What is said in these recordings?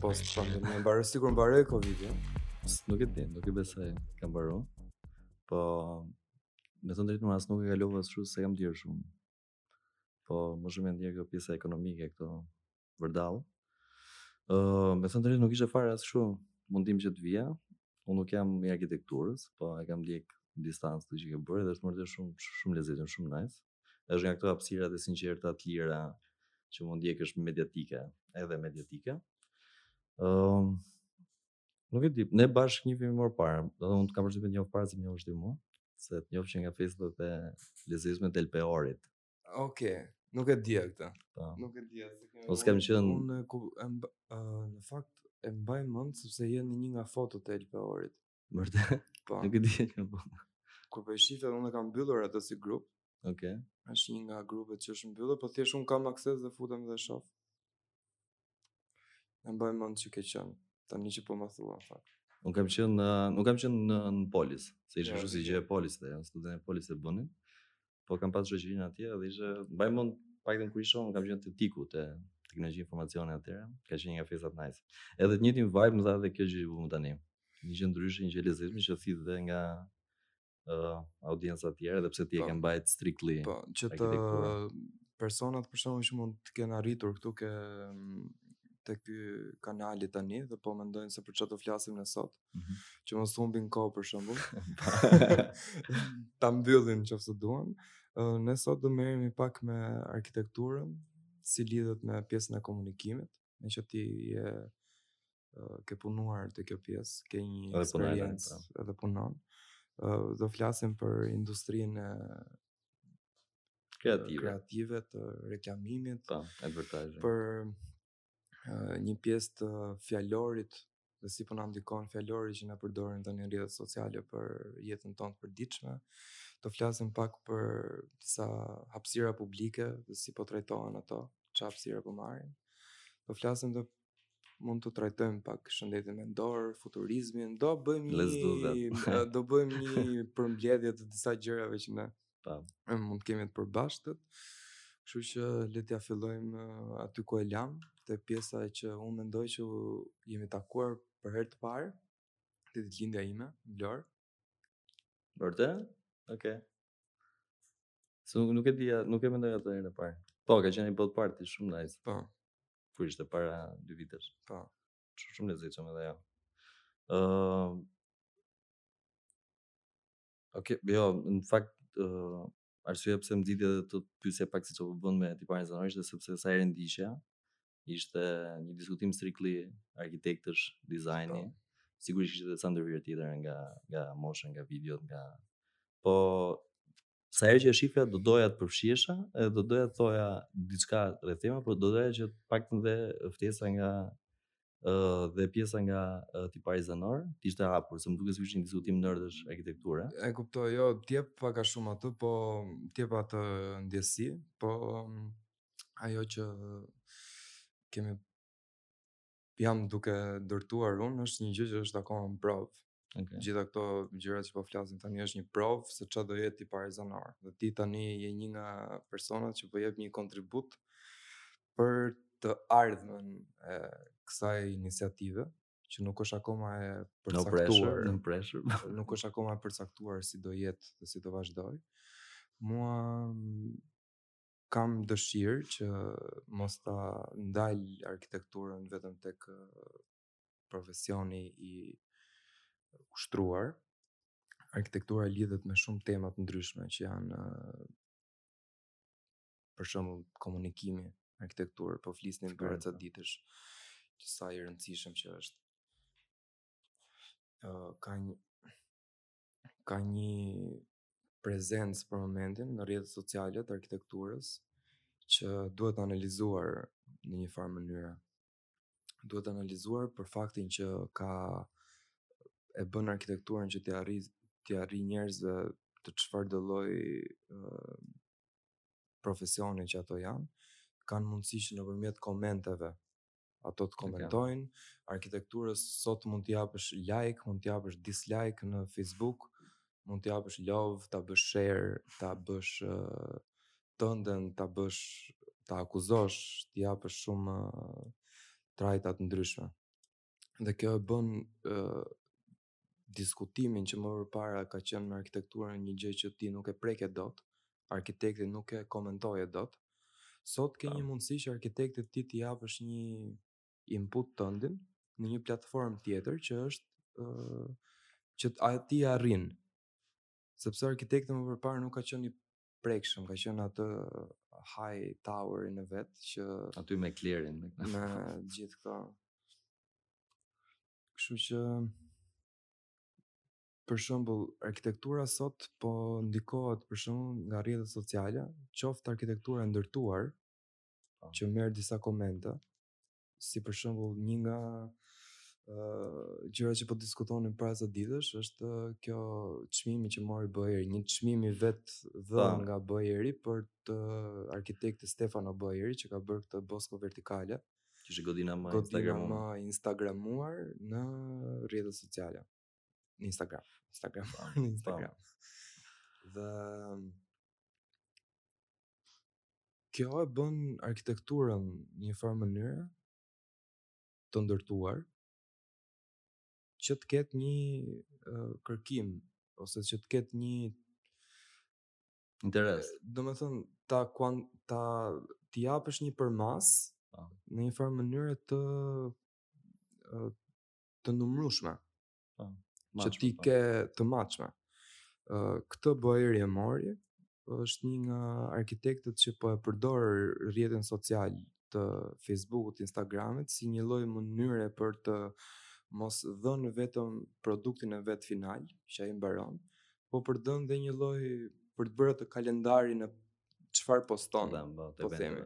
Post pandemia mbaroi, sikur mbaroi Covidi, ë? Nuk e di, nuk e besoj, ka mbaru. Po, me thënë drejtën as nuk e kalova ashtu, se kam ndjerë shumë. Po, më shumë u ndje kjo pjesa ekonomike, këto, vërdall. Ë, uh, me thënë të drejtën nuk ishte fare as kështu mundim që të vija. Unë nuk jam i arkitekturës, po e kam ndjek në distancë atë që ke bërë dhe është me vërtet shumë shumë e lezetshme, shumë nice. Është nga këto hapësira të sinqerta, të lira që mund të ndjekësh mediatike, edhe mediatike. Ë, uh, Nuk e di, ne bashkë njihemi më parë, domethënë kam përshtypjen më parë se më njeh ti mua, se të njoh nga Facebook dhe Les Amis d'Elpeorit, Okej, okay. nuk e di këtë. Po. Nuk e di atë. Po s'kem qen. Unë ku e mb... uh, në fakt e mbaj mend sepse je në një nga fotot e Elpeorit. Vërtet? Po. Nuk e di këtë. Po. Kur po e shihja unë kam mbyllur atë si grup. Okej. Okay. Është një nga grupet që është mbyllur, po thjesht un kam akses dhe futem dhe shoh. E mbaj mend që ke qen. Tani që po më thua në fakt. Unë kam qenë në, nuk kam qenë në, në polis, se ishte kështu si gjë e Polisit dhe studentët e Polisit e bënin. po kam pas shoqërinë atje dhe ishte mbaj mend të paktën kur isha unë kam qenë te Tiku te teknologji informacioni atëherë, ka qenë një nga festat nice. Edhe të njëjtin vibe më dha edhe kjo gjë që bëmë tani. Një gjë ndryshe, një gjë e lezetshme që thith dhe nga uh, audienca të tjera edhe pse ti e po. ke mbajt strictly. Po, që këta personat për shembull që mund të kenë arritur këtu te mm, te ky kanali tani dhe po mendojnë se për çfarë do flasim ne sot. Mhm. që mos humbin kohë për shembull. Ta mbyllin qoftë se duan. Ne sot do merremi pak me arkitekturën, si lidhet me pjesën e komunikimit, meqë ti ke punuar te kjo pjesë, ke një po. eksperiencë edhe punon. Do flasim për industrinë kreative, kreative të reklamimit, po, advertising. Për një pjesë të fjalorit dhe si po na ndikon fjalori që ne përdorim tani në rrjetet sociale për jetën tonë të përditshme. Do flasim pak për disa hapësira publike dhe si po trajtohen ato, çfarë hapësira po marrin. Do flasim dhe mund të trajtojmë pak shëndetin mendor, futurizmin, do bëjmë një do bëjmë një përmbledhje të disa gjërave që ne Po. Mund të kemi të përbashkëta. Kështu që le t'ia fillojmë uh, aty ku e lam, te pjesa që unë mendoj që jemi takuar për herë të parë te ditëlindja ime, në Vlorë. Vërtet? Okej. Okay. Se nuk, nuk e dija, nuk e mendoj atë herë të parë. Po, ka qenë një boat party shumë nice. Po. Kur ishte para dy vitesh. Po. Shumë shumë e lezetshme edhe ja. Ëh. Uh, Ok, jo, në fakt uh, arsyeja pse më nxiti edhe të pyesja pak si çu bë me Tiparin Zanor ishte sepse sa herë ndiqja ishte një diskutim strictly arkitektësh, dizajni. Po. Sigurisht ishte edhe ca ndërhyrje tjetër nga nga mosha, nga videot, nga po sa herë që e shifja do doja të përfshihesha, edhe do doja të thoja diçka rreth temave, por do doja që të paktën dhe ftesa nga dhe ftesa nga tipari zanor të ishte hapur, se më dukej si ishte një diskutim nerdësh arkitekture. E kuptoj, jo, të jep pak a shumë atë, po të jep atë ndjesi, po ajo që kemi jam duke ndërtuar unë është një gjë që është akoma në provë, Okay. Gjitha këto gjëra që po flasim tani është një provë se çfarë do jetë Tipari Zanor. Dhe ti tani je një nga personat që po jep një kontribut për të ardhmen e kësaj iniciative që nuk është akoma e përcaktuar, no pressure, no nuk është akoma e përcaktuar si do jetë dhe si do vazhdojë. Unë kam dëshirë që mos ta ndal arkitekturën vetëm tek profesioni i ushtruar, arkitektura lidhet me shumë tema të ndryshme që janë për shembull komunikimi në arkitekturë, po flisnim para ca ditësh që sa i rëndësishëm që është. Ë uh, ka një ka një prezencë për momentin në rrjetet sociale të arkitekturës që duhet analizuar në një farë mënyre. duhet analizuar për faktin që ka e bën arkitekturën që t'i arrijë t'i arrijë njerëzve të çfarëdo lloj uh, profesioni që ato janë, kanë mundësi që nëpërmjet komenteve ato të komentojnë okay. arkitekturës sot mund të japësh like, mund të japësh dislike në Facebook, mund të japësh love, ta bësh share, ta bësh uh, tënden, ta bësh ta akuzosh, të japësh shumë uh, trajta të ndryshme. Dhe kjo e bën uh, diskutimin që më përpara ka qenë arkitektura një gjë që ti nuk e preke dot, arkitektin nuk e komentoje dot. Sot ke një mundësi që arkitektit ti t'i japësh një input tëndin në një platformë tjetër që është uh, që ti arrin. Sepse arkitekti më përpara nuk ka qenë i prekshëm, ka qenë te high tower i vet që aty me klerin me me gjithë këto. Kështu që për shembull arkitektura sot po ndikohet për shembull nga rrjetet sociale, qoftë arkitektura e ndërtuar, po. që merr disa komente, si për shembull një nga gjëra që po diskutonin para sa ditësh është ky çmimi që mori Boeri, një çmim i vet dhënë po. nga Boeri për te arkitekti Stefano Boeri që ka bërë këtë Bosco Verticale. Që është godina më e instagramuar. E instagramuar në rrjetet sociale. në Instagram, Instagram, po, në Instagram. Po. Dhe kjo e bën arkitekturën në një farë mënyrë të ndërtuar që të ketë një uh, kërkim ose që të ketë një interes. Domethënë ta quan ta t'i japësh një përmasë po. në një farë mënyre, të të numërueshme. Po. Që ti po. ke të matshme. Ë uh, këtë Boeri e mori është një nga arkitektët që po e përdor rrjetin social të Facebookut, Instagramit si një lloj mënyre për të mos dhënë vetëm produktin e vet final, që ai mbaron, po për të dhënë dhe një lloj për të bërë të kalendarin e çfarë poston dhe po, po themi.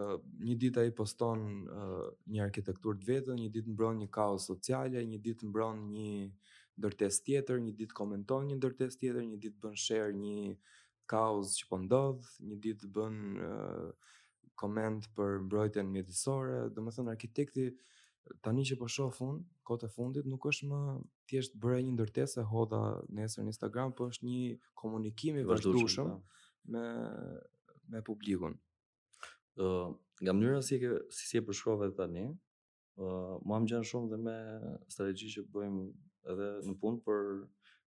Uh, një ditë ai poston uh, një arkitekturë të vetën, një ditë mbron një kauzë sociale, një ditë mbron një ndërtesë tjetër, një ditë komenton një ndërtesë tjetër, një ditë bën share një kauzë që po ndodh, një ditë bën uh, koment për mbrojtjen mjedisore, domethënë arkitekti Tani që po shoh unë, kohët e fundit nuk është më thjesht bëra një ndërtesë e hodha nesër në Instagram, por është një komunikim i vazhdueshëm po. me me publikun. Ë, uh, nga mënyra si e ke si, si e përshkrove tani, ë, uh, mua më ngjan shumë dhe me strategji që bëjmë edhe në punë për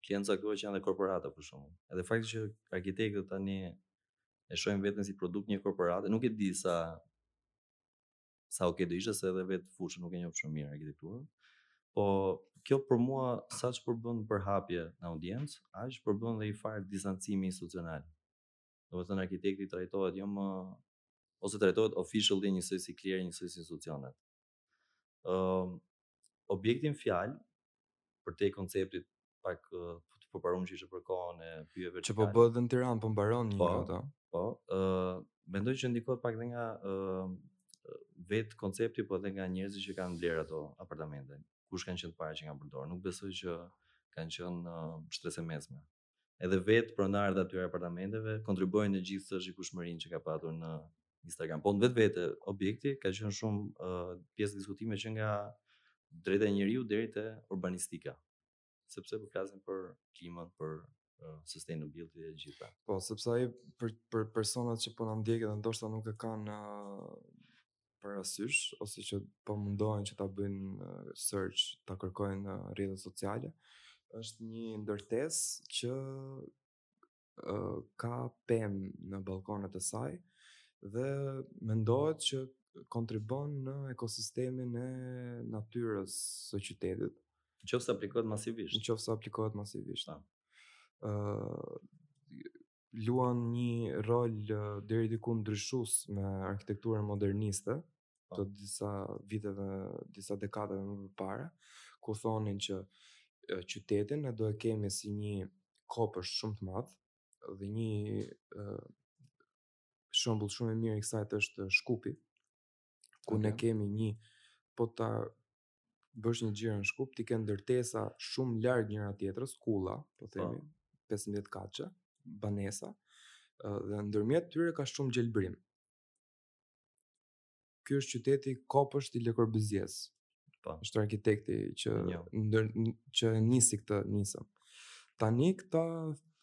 klientë të caktuar që janë dhe korporata, për shembull. Edhe fakti që arkitektët tani e shohin veten si produkt një korporate, nuk e di sa sa ok do ishte se edhe vetë fushën nuk e njoh shumë mirë arkitekturën. Po kjo për mua saç përbën për hapje në audiencë, aq përbën dhe një farë distancimi institucional. Domethënë arkitekti trajtohet jo më ose trajtohet officially njësoj si kleri, njësoj si institucionet. Ëm uh, objektin në fjalë përtej konceptit pak të përparuar që ishte për kohën e pyjeve vertikale. Që po bëhet në Tiranë, po mbaron një po, nga ato. Po, ë uh, mendoj që ndikohet pak edhe nga ë uh, vet koncepti po edhe nga njerëzit që kanë blerë ato apartamente. Kush kanë qenë të parët që kanë përdorur? Nuk besoj që kanë qenë uh, shtresë e mesme. Edhe vetë pronarët e atyre apartamenteve kontribuojnë në gjithë atë shikueshmërinë që ka patur në Instagram. Po në vetvete objekti ka qenë shumë uh, pjesë diskutime që nga drejta e njeriu deri te urbanistika. Sepse po flasim për klimën, për uh, sustainability e të gjitha. Po, sepse ai për për personat që po na ndjekin dhe ndoshta nuk e kanë uh, parasysh ose që po mundohen që ta bëjnë search, ta kërkojnë në rrjetet sociale, është një ndërtesë që uh, ka pemë në balkonet e saj dhe mendohet që kontribon në ekosistemin e natyrës së qytetit. Në qofë se aplikohet masivisht. Në qofë se aplikohet masivisht. Në luan një rol deri diku ndryshues me arkitekturën moderniste po. të disa viteve, disa dekadave më parë, ku thonin që qytetin ne do e kemi si një kopësht shumë të madh dhe një shembull shumë i mirë i kësaj është Shkupi, ku ne kemi një po ta bësh një xhiro në Shkup, ti ke ndërtesa shumë larg njëra tjetrës, kulla, po, po. themi, 15 katëshe, banesa, dhe ndërmjet tyre ka shumë gjelbrim. Ky është qyteti kopësht i Lë Korbyzjesë. Po. Është arkitekti që Njo. ndër që nisi këtë nismë. Tani këta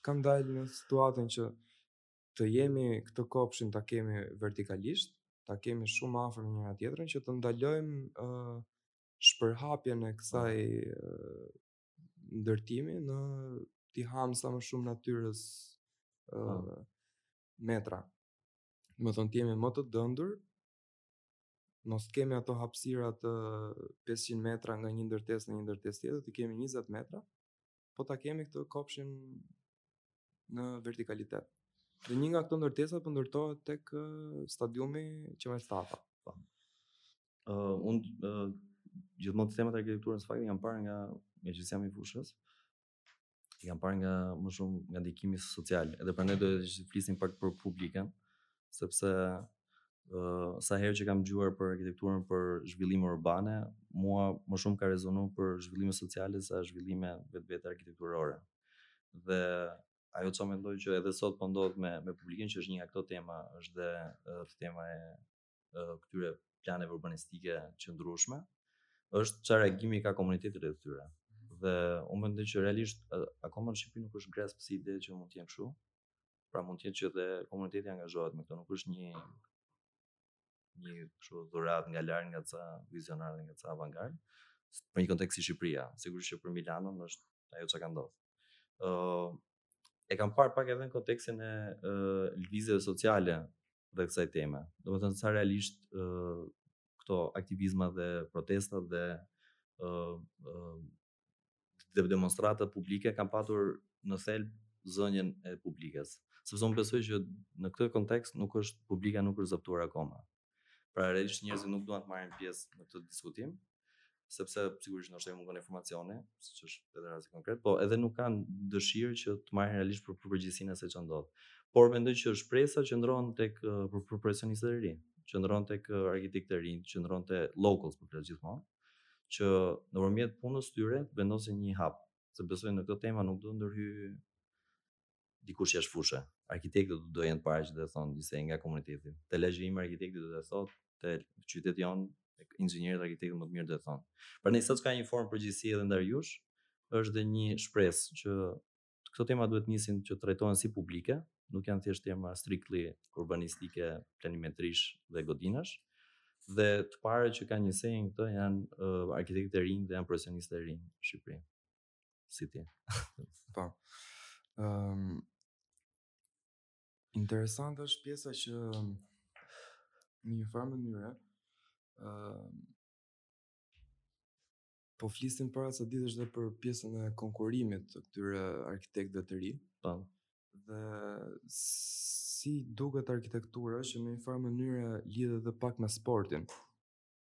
kanë dalë në situatën që të jemi këtë kopshtin ta kemi vertikalisht, ta kemi shumë afër njëra tjetrën që të ndalojmë uh, shpërhapjen e kësaj uh, ndërtimi në t'i hamë sa më shumë natyrës uh, metra. Domethënë të jemi më të dëndur mos kemi ato hapësirat 500 metra nga një ndërtesë në një ndërtesë tjetër, të kemi 20 metra, po ta kemi këtë kopshtin në vertikalitet. Dhe një nga këto ndërtesa po ndërtohet tek stadiumi Qemal Stafa. Po. Ë uh, unë uh, gjithmonë temat e arkitekturës faktikisht i kam parë nga, nga që s'jam i fushës. i kam parë nga më shumë nga ndikimi social. Edhe prandaj do flisim pak për publikën, sepse uh, sa herë që kam dëgjuar për arkitekturën për zhvillime urbane, mua më shumë ka rezonuar për zhvillime sociale sa zhvillime në vetvete arkitekturore. Dhe ajo që mendoj që edhe sot po ndodh me me publikën që është një nga këto tema, është dhe uh, tema e këtyre planeve urbanistike qëndrueshme, është çfarë reagimi ka komuniteti i këtyre. Dhe unë mendoj që realisht, akoma në Shqipëri nuk është grasp si ide që mund t'jenë këshu, pra mund t'jetë që dhe komuniteti angazhohet me këto, nuk është një një kështu dhuratë nga lart nga ca vizionarë dhe nga ca avangard, për një kontekst si Shqipëria, sigurisht që për Milanon është ajo që ka ndodhë. Uh, e kam parë pak edhe në kontekstin e uh, lëvizjeve sociale dhe kësaj teme. Domethënë, sa realisht uh, këto aktivizma dhe protesta dhe uh, uh, dhe demonstrata publike kanë patur në thelb zënjen e publikës. Sepse unë besoj që në këtë kontekst nuk është publika nuk është zaptuar akoma. Pra realisht njerëzit nuk duan të marrin pjesë në këtë diskutim, sepse sigurisht ndoshta u mungon informacioni, siç është edhe rasti konkret, po edhe nuk kanë dëshirë që të marrin realisht për përgjegjësinë e asaj që ndodh. Por mendoj që shpresa qëndron tek për profesionistët e rinj, qëndron tek arkitektët e rinj, qëndron te locals për të gjithmonë, që nëpërmjet punës tyre vendosin një hap, se besoj në këto tema nuk do ndërhyjë dikush jashtë fushe. Arkitektët do të jenë të parët që do të thonë disa nga komuniteti. Te lagjja ime arkitekti do të thotë te qyteti jonë inxhinierët arkitektët më të mirë do të thonë. Prandaj sot ka një formë përgjegjësi edhe ndaj jush, është dhe një shpresë që këto tema duhet të nisin që të trajtohen si publike, nuk janë thjesht tema strictly urbanistike, planimetrish dhe godinash. Dhe të parët që kanë një say në këtë janë uh, arkitektët e rinj dhe janë profesionistët e rinj në Shqipëri. si ti. Po. Ëm um, Interesante është pjesa që në një farë mënyre ë po flisim para sa ditësh dhe për pjesën e konkurimit të këtyre arkitektëve të ri. Po. Dhe si duket arkitektura që në një farë mënyre lidhet edhe pak me sportin.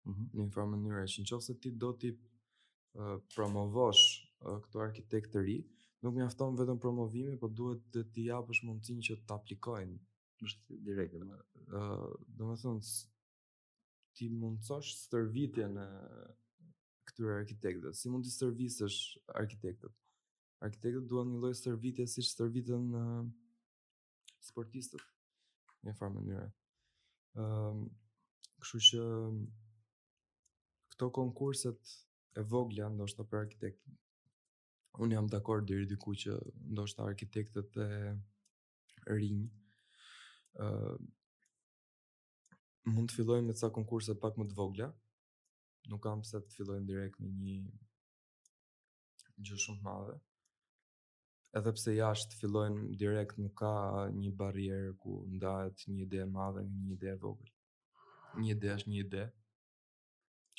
mm -hmm. në një farë mënyre, që në qoftë se ti do t'i uh, promovosh uh, këto arkitektë të ri, nuk mjafton vetëm promovimi, po duhet dhe t'i japësh mundësinë që t'aplikojnë. Është direkt, më. Uh, domethënë, t'i mundësosh stërvitjen e këtyre arkitektëve, si mund t'i stërvisësh arkitektët? Arkitektët duan një lloj stërvitje siç stërviten uh, sportistët në një farë mënyre. Ëm, kështu që këto konkurset e vogla ndoshta për arkitektë. Unë jam dakord deri diku që ndoshta arkitektët e rinj ë uh, mund të fillojmë me ca konkurse pak më të vogla. Nuk ka pse të fillojmë direkt me një gjë shumë të madhe. edhe pse jashtë fillojnë direkt nuk ka një barrierë ku ndahet një ide e madhe me një ide e vogël. Një ide është një ide.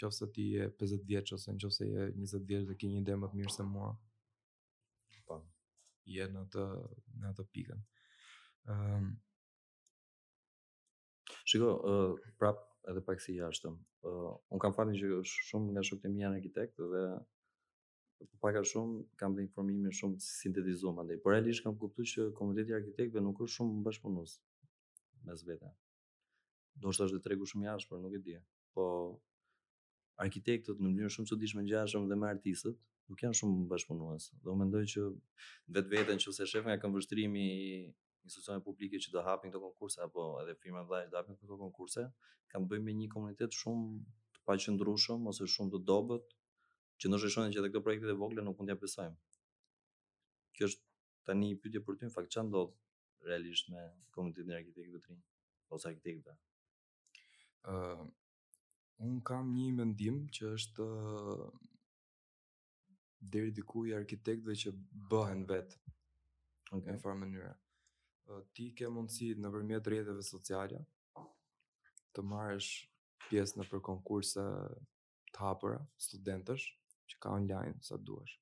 Nëse ti je 50 vjeç ose nëse je 20 vjeç dhe ke një ide më të mirë se mua, po je në atë në atë pikën. Ëm ehm, um, Shiko, uh, prap edhe pak si jashtë. Uh, un kam fatin që shumë nga shokët e mi janë arkitektë dhe po pak a shumë kam dhe informimin shumë sintetizuar andaj, por realisht kam kuptuar që komuniteti i arkitektëve nuk është shumë bashkëpunues mes vete. Ndoshta është tregu shumë i ashpër, nuk e di. Po arkitektët në mënyrë shumë çuditshme ngjashëm dhe me artistët, nuk janë shumë bashkëpunues. Dhe unë mendoj që vetvetiu nëse shef nga këndvështrimi i institucioneve publike që do hapin këto konkurse apo edhe firmave lla që do hapin këto konkurse, kanë të bëjnë me një komunitet shumë të paqëndrueshëm ose shumë të dobët që ndoshta shohin që edhe këto projektet e vogla nuk mund t'ia besojmë. Kjo është tani një pyetje për ty, në fakt ç'a ndodh realisht me komunitetin e arkitektëve të rinj ose arkitektëve? Ë uh, un kam një mendim që është uh, deri diku i arkitektëve që bëhen vet në një farë mënyre. Uh, ti ke mundësi nëpërmjet rrjeteve sociale të marrësh pjesë nëpër konkurse të hapura studentësh që ka online sa duash.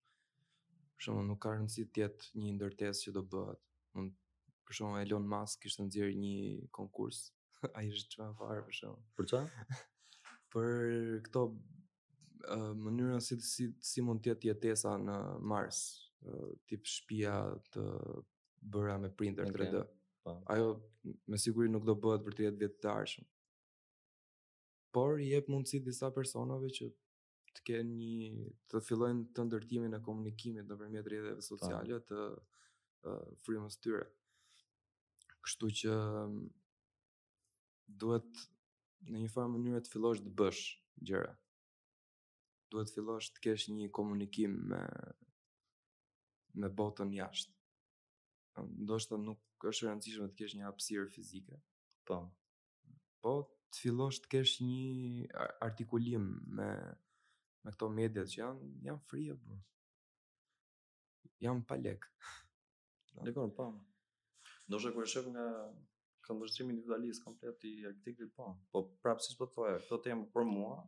Për shembull, nuk ka rëndësi të jetë një ndërtesë që do bëhet. Mund për shembull Elon Musk kishte nxjerrë një konkurs. Ai është çfarë fare për shembull. Për çfarë? për këto mënyrën si si si mund të jetë jetesa në Mars, tip shtëpi të bëra me printer 3D. Po. Ajo me siguri nuk do bëhet për 30 vjet të ardhshëm. por i jep mundësi disa personave që të kenë një të fillojnë të ndërtimin e komunikimit nëpërmjet rrjeteve sociale të uh, frymës tyre. Kështu që duhet në një farë mënyrë të fillosh të bësh gjëra. Duhet të fillosh të kesh një komunikim me me botën jashtë. Ndoshta nuk është e rëndësishme të kesh një hapësirë fizike. Po. po të fillosh të kesh një artikulim me me këto mediat që janë janë free apo. Janë pa lek. Dakord, po. Ndoshta kur e shef nga këndvështrimi individualist komplet i arkitektit po. Po prapë siç po thoya, këto tema për mua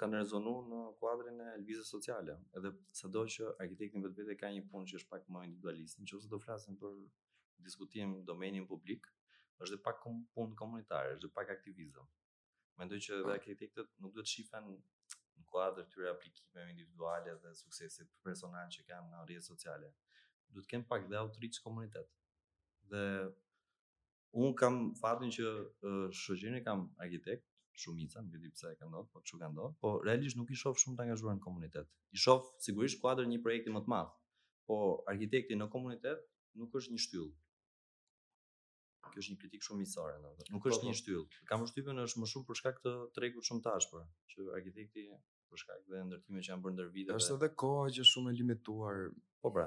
kanë rezonu në kuadrin e lëvizjes sociale. Edhe sado që arkitekti në vetvete ka një punë që është pak më individualiste, nëse do flasim për diskutimin në domenin publik, është dhe pak punë komunitare, është dhe pak aktivizëm. Mendoj që edhe arkitektët nuk do të shifen në kuadër të këtyre aplikimeve individuale dhe suksesit personal që kanë në rrjetet sociale. Duhet të kenë pak dhe autoritet në komunitet. Dhe Unë kam fatin që shoqërinë e kam arkitekt, shumica, nuk e di pse ka ndodhur, po kshu ka ndodhur, po realisht nuk i shoh shumë të angazhuar në komunitet. I shoh sigurisht në kuadër një projekti më të madh, po arkitekti në komunitet nuk është një shtyllë. Kjo është një kritikë shumë miqësore, domethënë, nuk është po, një po. shtyllë. Kam përshtypjen është më shumë për shkak të tregut shumë të ashpër, që arkitekti për shkak të ndërtimeve që janë bërë ndër vite. Është edhe koha që është shumë e limituar. Po pra,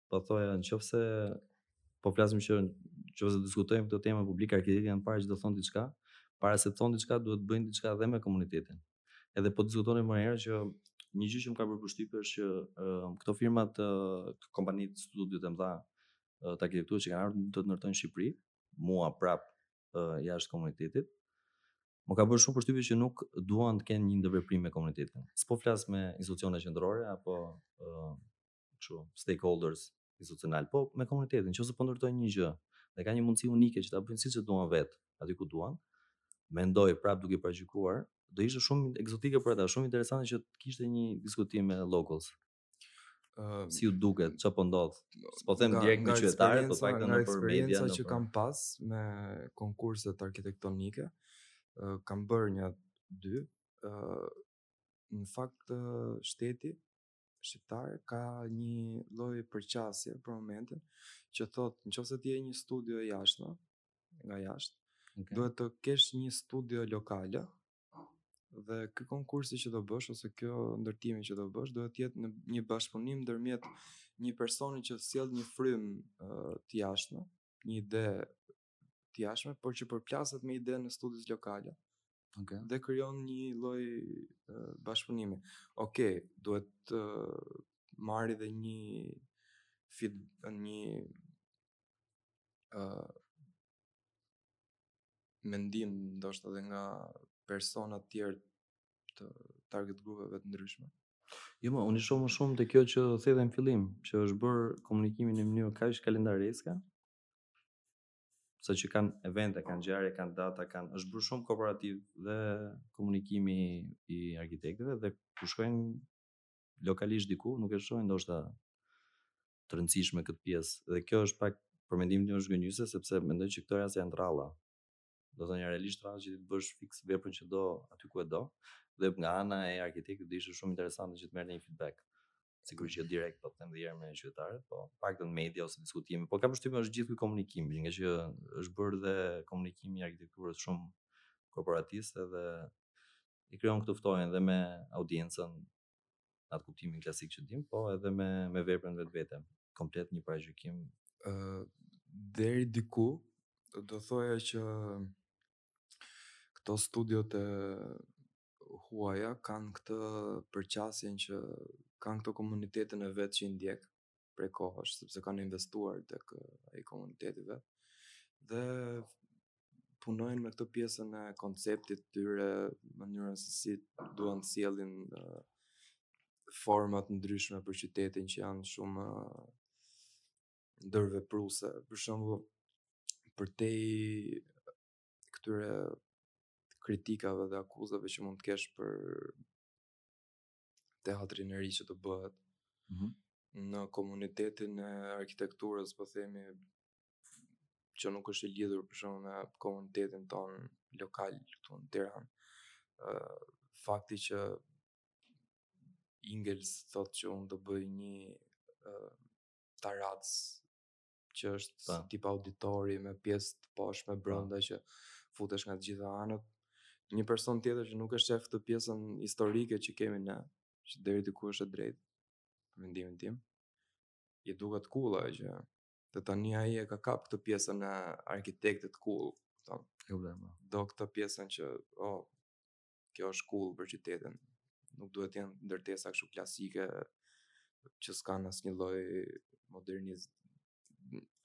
po thoja në qoftë se po flasim që në qoftë se diskutojmë këto tema publike, arkitektët janë para që do thonë diçka, para se të thonë diçka duhet të bëjnë diçka edhe me komunitetin. Edhe po diskutonim më herët që një gjë që më ka bërë përshtypje është që uh, këto firmat uh, kompanitë studiot e mëdha uh, të arkitekturës që kanë ardhur do të ndërtojnë në Shqipëri, mua prap uh, jashtë komunitetit. Më ka bërë shumë përshtypje që nuk duan të kenë një ndërveprim me komunitetin. S'po flas me institucione qendrore apo uh, kështu stakeholders institucional, po me komunitetin, nëse po ndërtojnë një gjë dhe ka një mundësi unike që ta bëjnë siç e duan vet, aty ku duan, mendoj prap duke paragjykuar, do ishte shumë ekzotike për ata, shumë interesante që të kishte një diskutim me locals. Uh, si ju duket, që po ndodh? S'po them direkt me qytetarët, po pak nëpër media. Nga eksperienca që kam pas me konkurset arkitektonike, uh, kam bërë një dy, uh, në fakt uh, shteti shqiptar ka një lloj përqasje për momentin që thotë në qoftë se ti je një studio e jashtme, nga jashtë, okay. duhet të kesh një studio lokale dhe ky konkursi që do bësh ose ky ndërtimi që do bësh duhet të jetë në një bashkëpunim ndërmjet një personi që sjell një frymë uh, të jashtme, një ide të jashtme, por që përplaset me idenë e studios lokale. Okay. Dhe krijon një lloj uh, bashkëpunimi. Okej, okay, duhet të uh, marrë edhe një fit një ë uh, mendim ndoshta edhe nga persona të tjerë të target grupeve të ndryshme. Jo, unë e shoh më shumë te kjo që the dhe në fillim, që është bërë komunikimi në mënyrë kaq kalendareske, sa që kanë evente, kanë ngjarje, kanë data, kanë është bërë shumë korporativ dhe komunikimi i arkitektëve dhe kur shkojnë lokalisht diku, nuk e shohin ndoshta të rëndësishme këtë pjesë. Dhe kjo është pak për mendimin tim zhgënjyese sepse mendoj që këto raste janë të rralla. Domethënë realisht rralla që ti të bësh fiks veprën që do aty ku e do dhe nga ana e arkitektit do ishte shumë interesante që të merrte një feedback. sigurisht jo direkt po të them dhe me qytetarët, po paktën media ose diskutime, po kam përshtypjen është gjithë ky komunikim, nga që është bërë dhe komunikimi i arkitekturës shumë korporatist dhe i krijon këtë ftohjen dhe me audiencën në atë kuptimin klasik që dim, po edhe me me veprën në vetvete, komplet një paragjykim. ë uh, deri diku do thoja që këto studiot e huaja kanë këtë përqasjen që kanë këto komunitetin e vet që i ndjek prej kohësh, sepse kanë investuar tek ai komuniteti i vet. Dhe punojnë me këtë pjesën e konceptit të tyre, mënyrën se si duan të sjellin uh, forma të ndryshme për qytetin që janë shumë uh, ndërvepruese. Për shembull, përtej këtyre kritikave dhe akuzave që mund të kesh për teatrin e ri që do bëhet. Mm -hmm. Në komunitetin e arkitekturës, po themi, që nuk është i lidhur për shembull me komunitetin ton lokal këtu në Tiran, uh, fakti që Ingels thot që unë do bëj një uh, tarac që është po. tip auditori me pjesë të pashme brenda po. që futesh nga të gjitha anët. Një person tjetër që nuk e shef këtë pjesën historike që kemi ne, që deri diku është e drejtë, për mendimin tim, i duket cool ajo, që dhe tani ai e ka kap këtë pjesën e arkitektit cool, thonë. Jo, do këtë pjesën që, oh, kjo është cool për qytetin. Nuk duhet të jenë ndërtesa kështu klasike që s'kanë asnjë lloj moderniz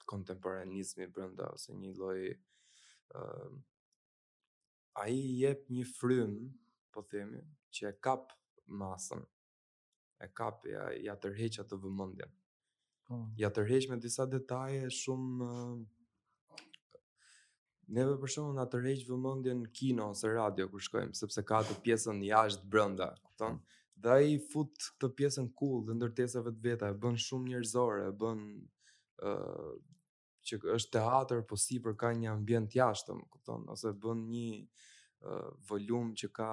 kontemporanizmi brenda ose një lloj uh, ai i jep një frym, po themi, që e kap masën. e kap ja, ja tërheq atë vëmendjen. Po. Ja tërheq me disa detaje shumë Neve për shembull na tërheq vëmendjen kino ose radio kur shkojmë, sepse ka atë pjesën jashtë brenda, kupton? Dhe ai fut këtë pjesën cool ndërtesave të veta, e bën shumë njerëzore, e bën ë uh, që është teatër, po sipër ka një ambient të jashtëm, kupton, ose bën një uh, volum që ka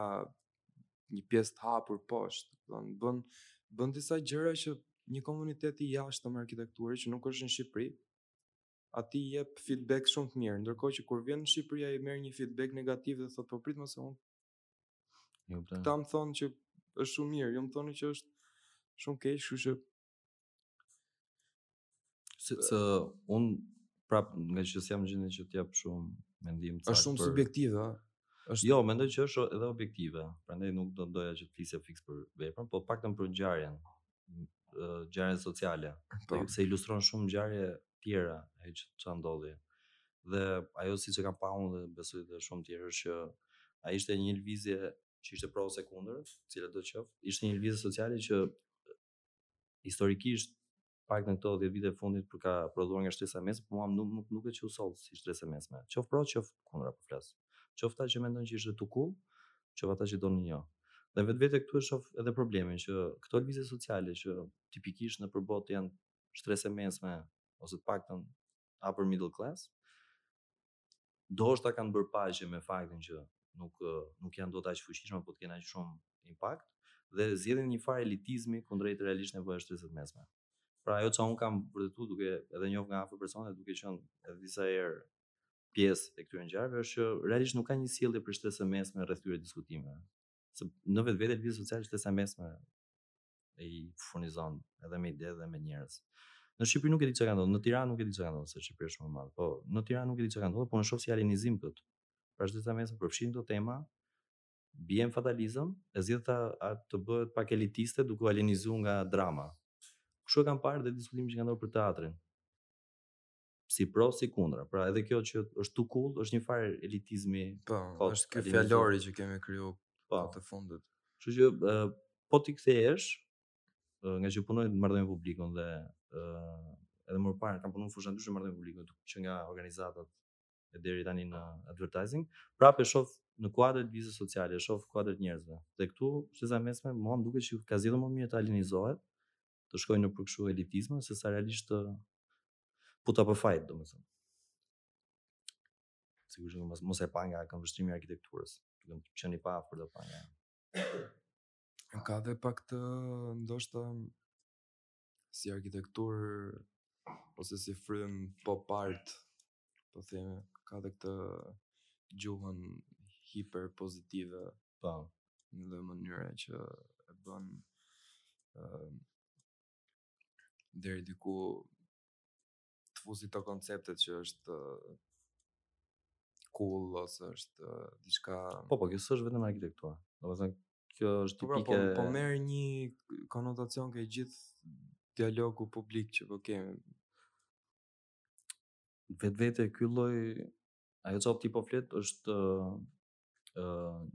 një pjesë të hapur poshtë, kupton, bën bën disa gjëra që një komunitet i jashtëm arkitekture që nuk është në Shqipëri, ata i japin feedback shumë të mirë, ndërkohë që kur vjen në Shqipëri ai merr një feedback negativ dhe thotë po prit më se unë. Jo, ata më thonë që është shumë mirë, ju më thoni që është shumë keq, kështu që Se, se unë prap nga që s'jam gjendje që t'jap shumë mendim të Është shumë për... subjektive, a? Është... Jo, mendoj që është edhe objektive. Prandaj nuk do doja që të flisja fiks për veprën, po të paktën për ngjarjen, ngjarjen sociale. Po. Se ilustron shumë ngjarje të tjera që kanë ndodhur. Dhe ajo siç e kam pa unë dhe besoj dhe shumë të tjerë është që ai ishte një lëvizje që ishte pro ose kundër, cilado qoftë, ishte një lëvizje sociale që historikisht pak në këto 10 vite të fundit po ka prodhuar nga shtresa e mesme, po mua nuk nuk nuk është se u soll si shtresa e mesme. Qoftë pro, qoftë kundra po flas. Qoftë ata që mendojnë që është too cool, qoftë ata që thonin jo. Dhe në vetvete këtu e shoh edhe problemin që këto lëvizje sociale që tipikisht nëpër botë janë shtresë e mesme ose të paktën upper middle class, ndoshta kanë bërë paqe me faktin që nuk, nuk janë dot aq të fuqishme, po të kenë aq shumë impact, dhe zgjedhin një farë elitizmi kundrejt realisht nevojës së shtresës së mesme. Pra ajo që unë kam vënë re këtu duke edhe njoh nga afër personat duke qenë edhe disa herë pjesë e këtyre ngjarjeve është që realisht nuk ka një sjellje prej shtrese të mesme rreth këtyre diskutimeve. Se në vetvete lëvizja sociale është shtresa e mesme. i furnizon edhe me ide dhe me njerëz. Në Shqipëri nuk e di çka ka ndodhur, në Tiranë nuk e di çka ka ndodhur, se Shqipëria është shumë e madhe. Po, në Tiranë nuk e di çka ka ndodhur, por unë shoh si alienizim këtu. Pra shtresa e mesme përfshihet në këto tema, bie në fatalizëm, e zgjedh që të bëhet pak elitiste duke u alienizuar nga drama. Kështu e kam parë dhe diskutimet që kanë ndodhur për teatrin. si pro si kundra. Pra edhe kjo që është too cool, është një farë elitizmi. Po, është ky fjalori që kemi kriju pa po. të fundit. Kështu që uh, po t'i kthehesh uh, nga që punoj në marrëdhënie me publikun dhe uh, edhe më parë kam punuar në fusha të ndryshme marrëdhënie me publikun që nga organizatat e deri tani në advertising, prapë shoh në kuadër të lëvizjes sociale, shoh në kuadër të njerëzve. Dhe këtu, shtresa e mesme, më duket që ka zgjedhur më mirë të alienizohet, të shkojë nëpër kështu elitizma, se sa realisht të put up a fight, domethënë. Sigur që mos, mos e pa nga këndvështrimi i arkitekturës, të këmë që një pa për të pa nga. Ka dhe pak, ndoshta si arkitekturë ose si frymë pop art po themi, ka dhe këtë gjuhën hiper pozitive. Po. Në një mënyrë që e bën uh, deri diku të fusë te konceptet që është uh, cool ose është uh, diçka Po po, kjo s'është vetëm arkitektura. Domethënë kjo është po, pra, po, tipike. Po, po merr një konotacion ke gjithë dialogu publik që po kemi vetvete ky lloj ajo që ti po flet është ë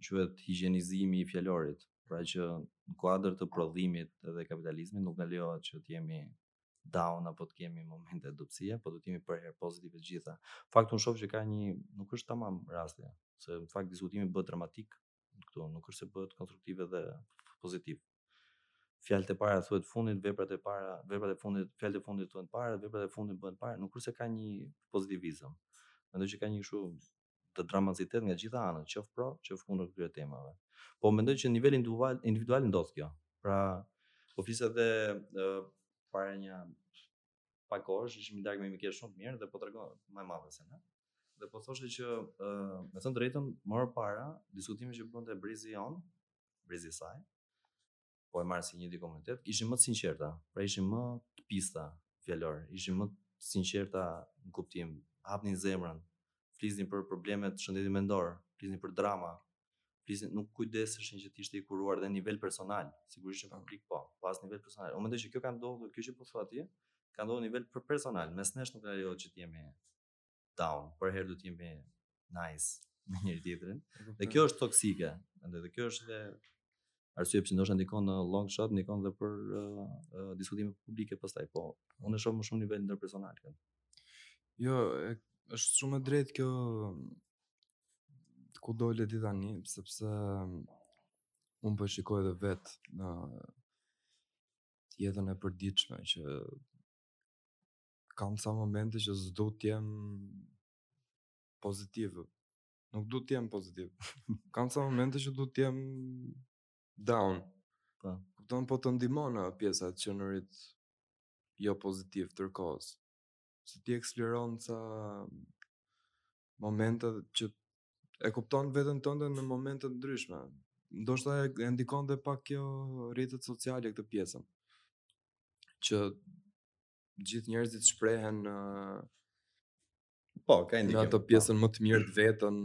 quhet higjienizimi i fjalorit, pra që në kuadër të prodhimit dhe kapitalizmit nuk na lejohet që të jemi down apo të kemi momente dobësie, po do të jemi përherë pozitive të gjitha. Fakt unë shoh që ka një, nuk është tamam rasti, se në fakt diskutimi bëhet dramatik, këtu nuk është se bëhet konstruktiv dhe pozitiv. fjalët e para thuhen fundit, veprat e para, veprat e fundit, fjalët e fundit thuhen para, veprat e fundit bëhen para, nuk është se ka një pozitivizëm. Mendoj që ka një kështu dramacitet nga gjitha anët, qoftë pro, qoftë kundër këtyre temave. Po mendoj që në nivel individual, individual ndodh kjo. Pra, po flisja edhe uh, para një pak kohësh, ishim darkë me mike shumë mirë dhe po tregon më e madhe se ne. Dhe po thoshte që uh, me thënë të drejtën, më para diskutimi që bënte brezi jonë, brezi i saj, po e marr si nuk e di komunitet, ishin më të sinqertë, pra ishin më të pistë në fjalor, ishin më të sinqertë në kuptim, hapnin zemrën, flisnin për problemet e shëndetit mendor, flisnin për drama, flisnin nuk kujdeseshin që të ishte i kuruar dhe në nivel personal, sigurisht në publik po, po as nivel personal. Unë mendoj që kjo ka ndodhur, kjo që po thua ti, ka ndodhur në nivel ndërpersonal, mes nesh nuk lejohet që të jemi down, përherë do të jemi nice me njëri tjetrin. Dhe kjo është toksike. Mendoj dhe kjo është dhe arsye pse ndoshta ndikon në long shot, ndikon dhe për uh, uh, diskutime publike pastaj, po unë e shoh më shumë në nivel ndërpersonal këtu. Jo, e, është shumë e drejtë kjo ku dole ti tani, sepse mm, unë po shikoj edhe vet në jetën e përditshme që kam ca momente që s'du të jem pozitiv. Nuk du të jem pozitiv. kam ca momente që du të jem down. Po. Kupton po të ndihmon ajo pjesa e qenurit jo pozitiv tërë kohës. Se ti eksploron ca momente që e kupton veten tënde në momente të ndryshme. Ndoshta e, e ndikon dhe pak kjo rrjetet sociale këtë pjesën. Që gjithë njerëzit shprehen në po, ka ndikim. Në atë pjesën më të mirë të vetes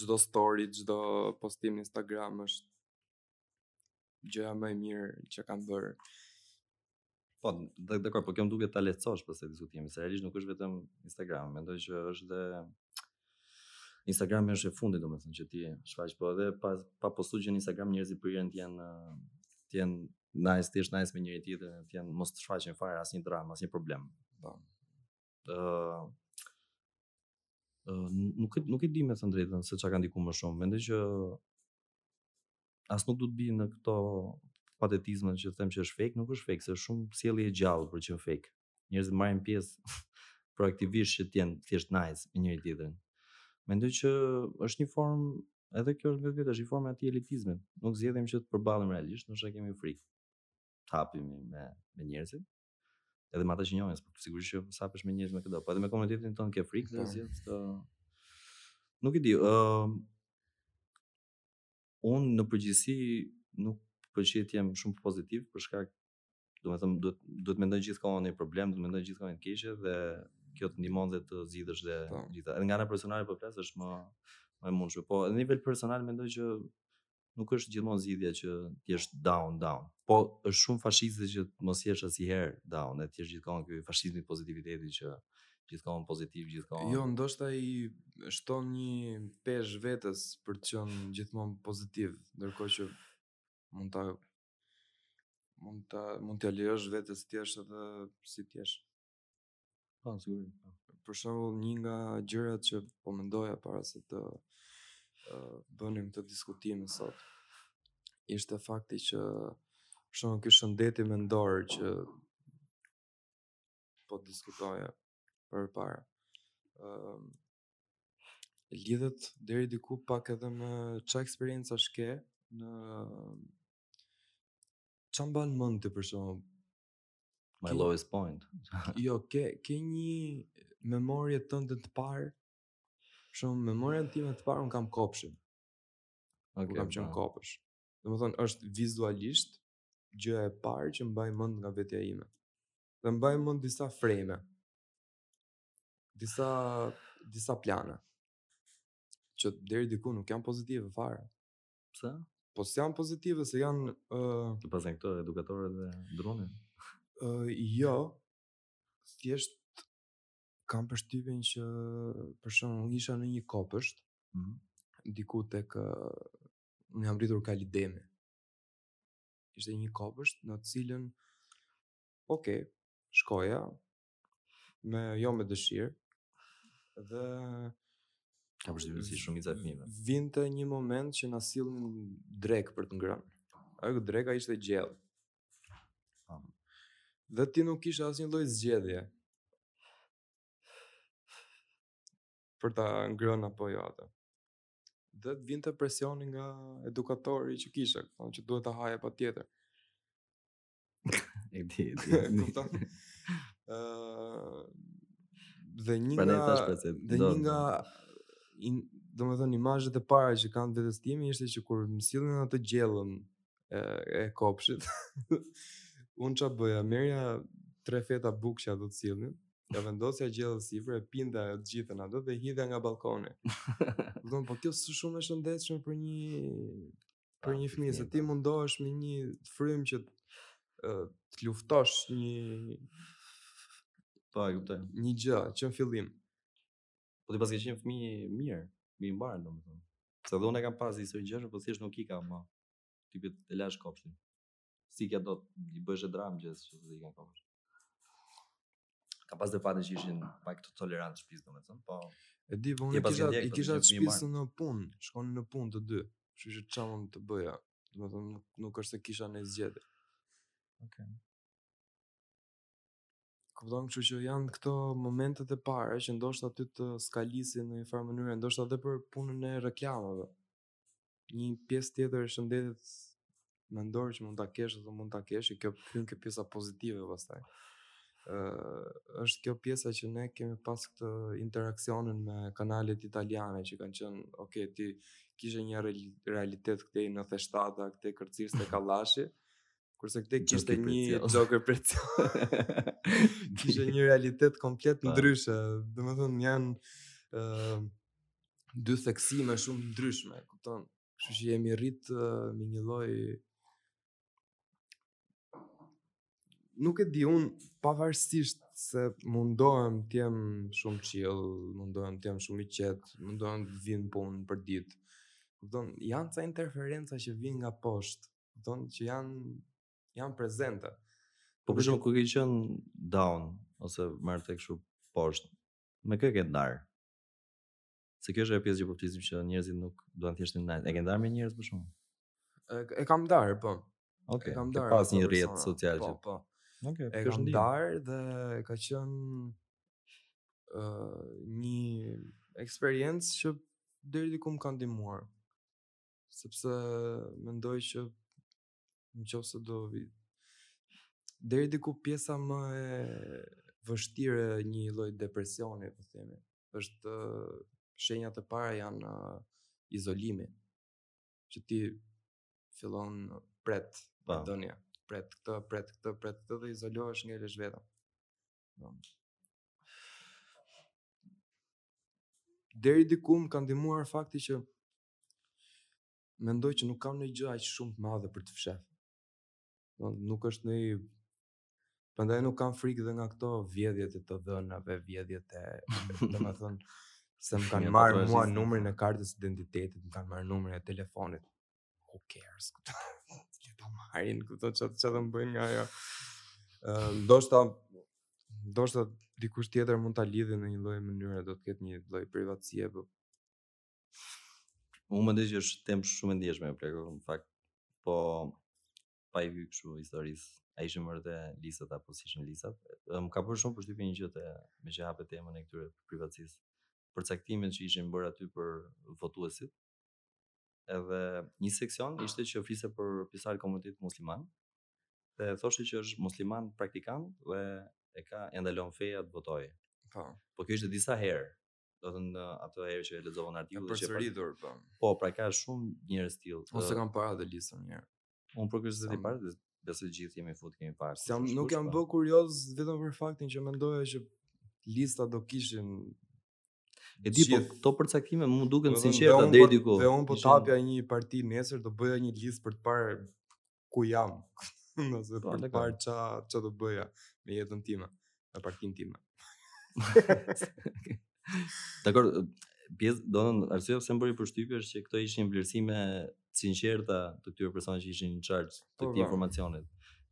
çdo story, çdo postim në Instagram është gjëja më e mirë që kam bërë. Po, dakord, po kjo më duket ta lehtësosh pastaj diskutimin, se realisht nuk është vetëm Instagram, mendoj që është dhe Instagrami është e fundit, domethënë që ti shfaq po edhe pa pa postuar që në Instagram njerëzit priren të jenë të jenë nice, thjesht nice me njëri tjetrin, të jenë mos të shfaqen fare asnjë dramë, asnjë problem. Po. Ë uh, uh, nuk e nuk e di me thënë drejtën se çka ka ndikuar më shumë. Mendoj që as nuk duhet të bie në këto patetizmat që të them që është fake, nuk është fake, se është shumë sjellje e gjallë për të qenë fake. njerëzit marrin pjesë proaktivisht që të jenë thjesht nice me njëri tjetrin. Mendoj që është një formë edhe kjo është në vete, është një formë e atij elitizmit. Nuk zgjedhim që të përballemi realisht, ndoshta kemi frikë. Të hapemi me me njerëzit. Edhe me ata që njohim, por sigurisht që s'hapesh me njerëz me këdo. Po edhe me komunitetin tonë ke frikë dhe po zgjedh të Nuk e di, ë uh, unë në përgjithësi nuk pëlqej të jem shumë pozitiv për shkak domethënë duhet duhet të mendoj gjithë kohën një problem, duhet të mendoj gjithë kohën një të keqe dhe kjo të ndihmon dhe të zgjidhësh dhe të gjitha. Edhe nga ana personale po flas është më më e mundshme. Po në nivel personal mendoj që nuk është gjithmonë zgjidhja që të jesh down down. Po është shumë fashiste që të mos jesh asnjëherë down, e të jesh gjithë kohën ky fashizmi i pozitivitetit që gjithë kohën pozitiv gjithë kohën. Jo, ndoshta i shton një peshë vetes për të qenë gjithmonë pozitiv, ndërkohë që mund ta mund ta mund t'ia lejosh vetes të jesh edhe si të jesh. Po, sigurisht. Po. Për shembull, një nga gjërat që po mendoja para se të uh, bënim këtë diskutim sot ishte fakti që për shembull ky shëndeti mendor që po diskutoja përpara. Ëm uh, Lidhet deri diku pak edhe me ça eksperiencash ke në... Ça mban mend ti për shembull? My lowest point. jo, ke, ke një memorie tënden të parë, shembull memorien time të parë, unë kam kopshin. Okay, kam qenë në kopsht. Domethënë, është vizualisht gjëja e parë që mbaj mend nga vetja ime. Dhe mbaj mend disa frame. disa disa plane që deri diku nuk janë pozitive fare. Pse? Po s'janë pozitive se janë ë uh, të pasen këto edukatorët dhe drone. Ë uh, jo. Thjesht kam përshtypjen që për shembull unë isha në një kopësht mm -hmm. diku tek uh, unë jam rritur te Ali Demi. Ishte një kopësht në të cilën ok, shkoja, me jo me dëshirë. Dhe kam përshtypjen si shumica e fëmijëve. Vinte një moment që na sillnin drekë për të ngrënë. Ajo dreka ishte gjellë. Dhe ti nuk kishe asnjë lloj zgjedhje. Për ta ngrënë apo jo atë. Dhe të vinte presioni nga edukatori që kishe, thoshte që duhet ta haje patjetër. E di, e di. Kupton? Ë dhe një nga dhe një nga in, domethënë imazhet e para që kam te truri im ishte që kur më sillnin atë gjellën e, e kopshtit unë ça bëja, merrja tre feta bukë që ato të sillnin, ia vendosja gjellën sipër, e pinte të gjithën atë dhe e hidhja nga balkoni. Domthon po kjo është shumë e shëndetshme për një për një fëmijë se ti mundohesh me një frymë që të luftosh një po e kuptoj një gjë që në fillim po ti paske qenë fëmijë mirë më i mbarë domethënë se dhe unë e kam pas disi gjysh po thjesht nuk i kam më tipit e lashë kopshtin si kja do të bësh e dramë gjësë që të zikën kohësh. Ka pas dhe fatin që ishin pak tolerantë të shpisë, domethënë, po... E di, po unë kisha, i kisha të shpisë në punë, shkonin në punë të dy, s'kisha çfarë mund të bëja, domethënë, nuk, nuk është se kisha ndonjë zgjedhje. Ok. Kupton, kështu që janë këto momentet e para, që ndoshta ty të skalisin në një farë mënyre, ndoshta edhe për punën e reklamave. Një pjesë tjetër e shëndetit mendor që mund ta kesh ose mund ta kesh, kjo hyn kjo pjesa pozitive pastaj. ë është kjo pjesa që ne kemi pas këtë interaksionin me kanalet italiane që kanë qenë, ok, ti kishe një realitet këtej nëntëdhjeteshtata, këtej kërciste kallashi, kurse këtej kishte një Joker për të. Kishte një realitet komplet po. ndryshe. Domethënë janë ë uh, dy theksime shumë të ndryshme, kupton? Kështu që jemi rrit uh, me një lloj nuk e di un pavarësisht se mundohem të jem shumë chill, mundohem të jem shumë i qetë, mundohem të vij në punë për ditë. Kupton, janë ca interferenca që vijnë nga poshtë kupton që janë janë prezente. Po për shembull kur ke qen down ose më tek kështu poshtë. Me kë ke ndar? Se kjo është ajo pjesë që po flisim që njerëzit nuk duan thjesht të ndajnë. E ke ndar me njerëz për shembull? E, e kam ndar, po. Okej. Okay, kam ndar. Pas një rrjet social po, që. Po, po. Okej. Okay, e kam ndar dhe ka qenë uh, një eksperiencë që deri diku më ka ndihmuar. Sepse mendoj që në qofë se do vi... Deri diku pjesa më e vështire një lloj depresioni, po themi, është shenjat e para janë izolimi, që ti fillon pret, pa. dënja, pret këtë, pret këtë, pret këtë dhe izolohesh ngelesh vetëm. No. Deri diku më ka ndihmuar fakti që Mendoj që nuk kam ndonjë gjë aq shumë të madhe për të fshef. Nuk është në i... Prandaj nuk kam frikë dhe nga këto vjedhjet e të dhënave, vjedhjet e... Domethënë, se më kanë marrë mua numrin e kartës identitetit, më kanë marrë numrin e telefonit. Who cares? Le ta marrin, çfarëdo që të që të më bëjnë nga ajo. Ndoshta... Ndoshta dikush tjetër mund ta lidhi në një lloj mënyre, do të ketë një lloj privatësie, po Unë mendoj që është temë shumë e ndjeshme Pleko, në fakt, po pa i vy këshu historisë, a ishë mirë ajo listë, apo s'ishte mirë listë, më ka bërë shumë përshtypje një gjë te, meqë hape temën e këtyre privacisë, përcaktimet që ishin bërë aty për votuesit, edhe një seksion ishte që fliste për pjesëtarë komunitetit musliman, dhe thoshte që është musliman praktikant dhe e ka e ndalon feja të votojë. Po. Po kjo ishte disa herë. domethënë ato herë që e lexova në artikull qe përsëritur po. Po, pra ka shumë njerëz të tillë. Unë s'e kam parë atë listën asnjëherë. Unë për kuriozitet e pashë, besoj gjithë jemi fut kemi parë. S'jam nuk jam po. bë kurioz vetëm për faktin që mendoja që lista do kishin E di po këto përcaktime më duken të sinqerta deri diku. Dhe unë po të hapja një parti nesër do bëja një listë për të parë ku jam, nëse po, për të parë ça, ça do bëja me jetën time, me partinë time. Dakor, pjesërisht arsyeja pse më bëri përshtypje është që këto ishin vlerësime të sinqerta të këtyre personave që ishin in charge të po, këtij po. informacionit.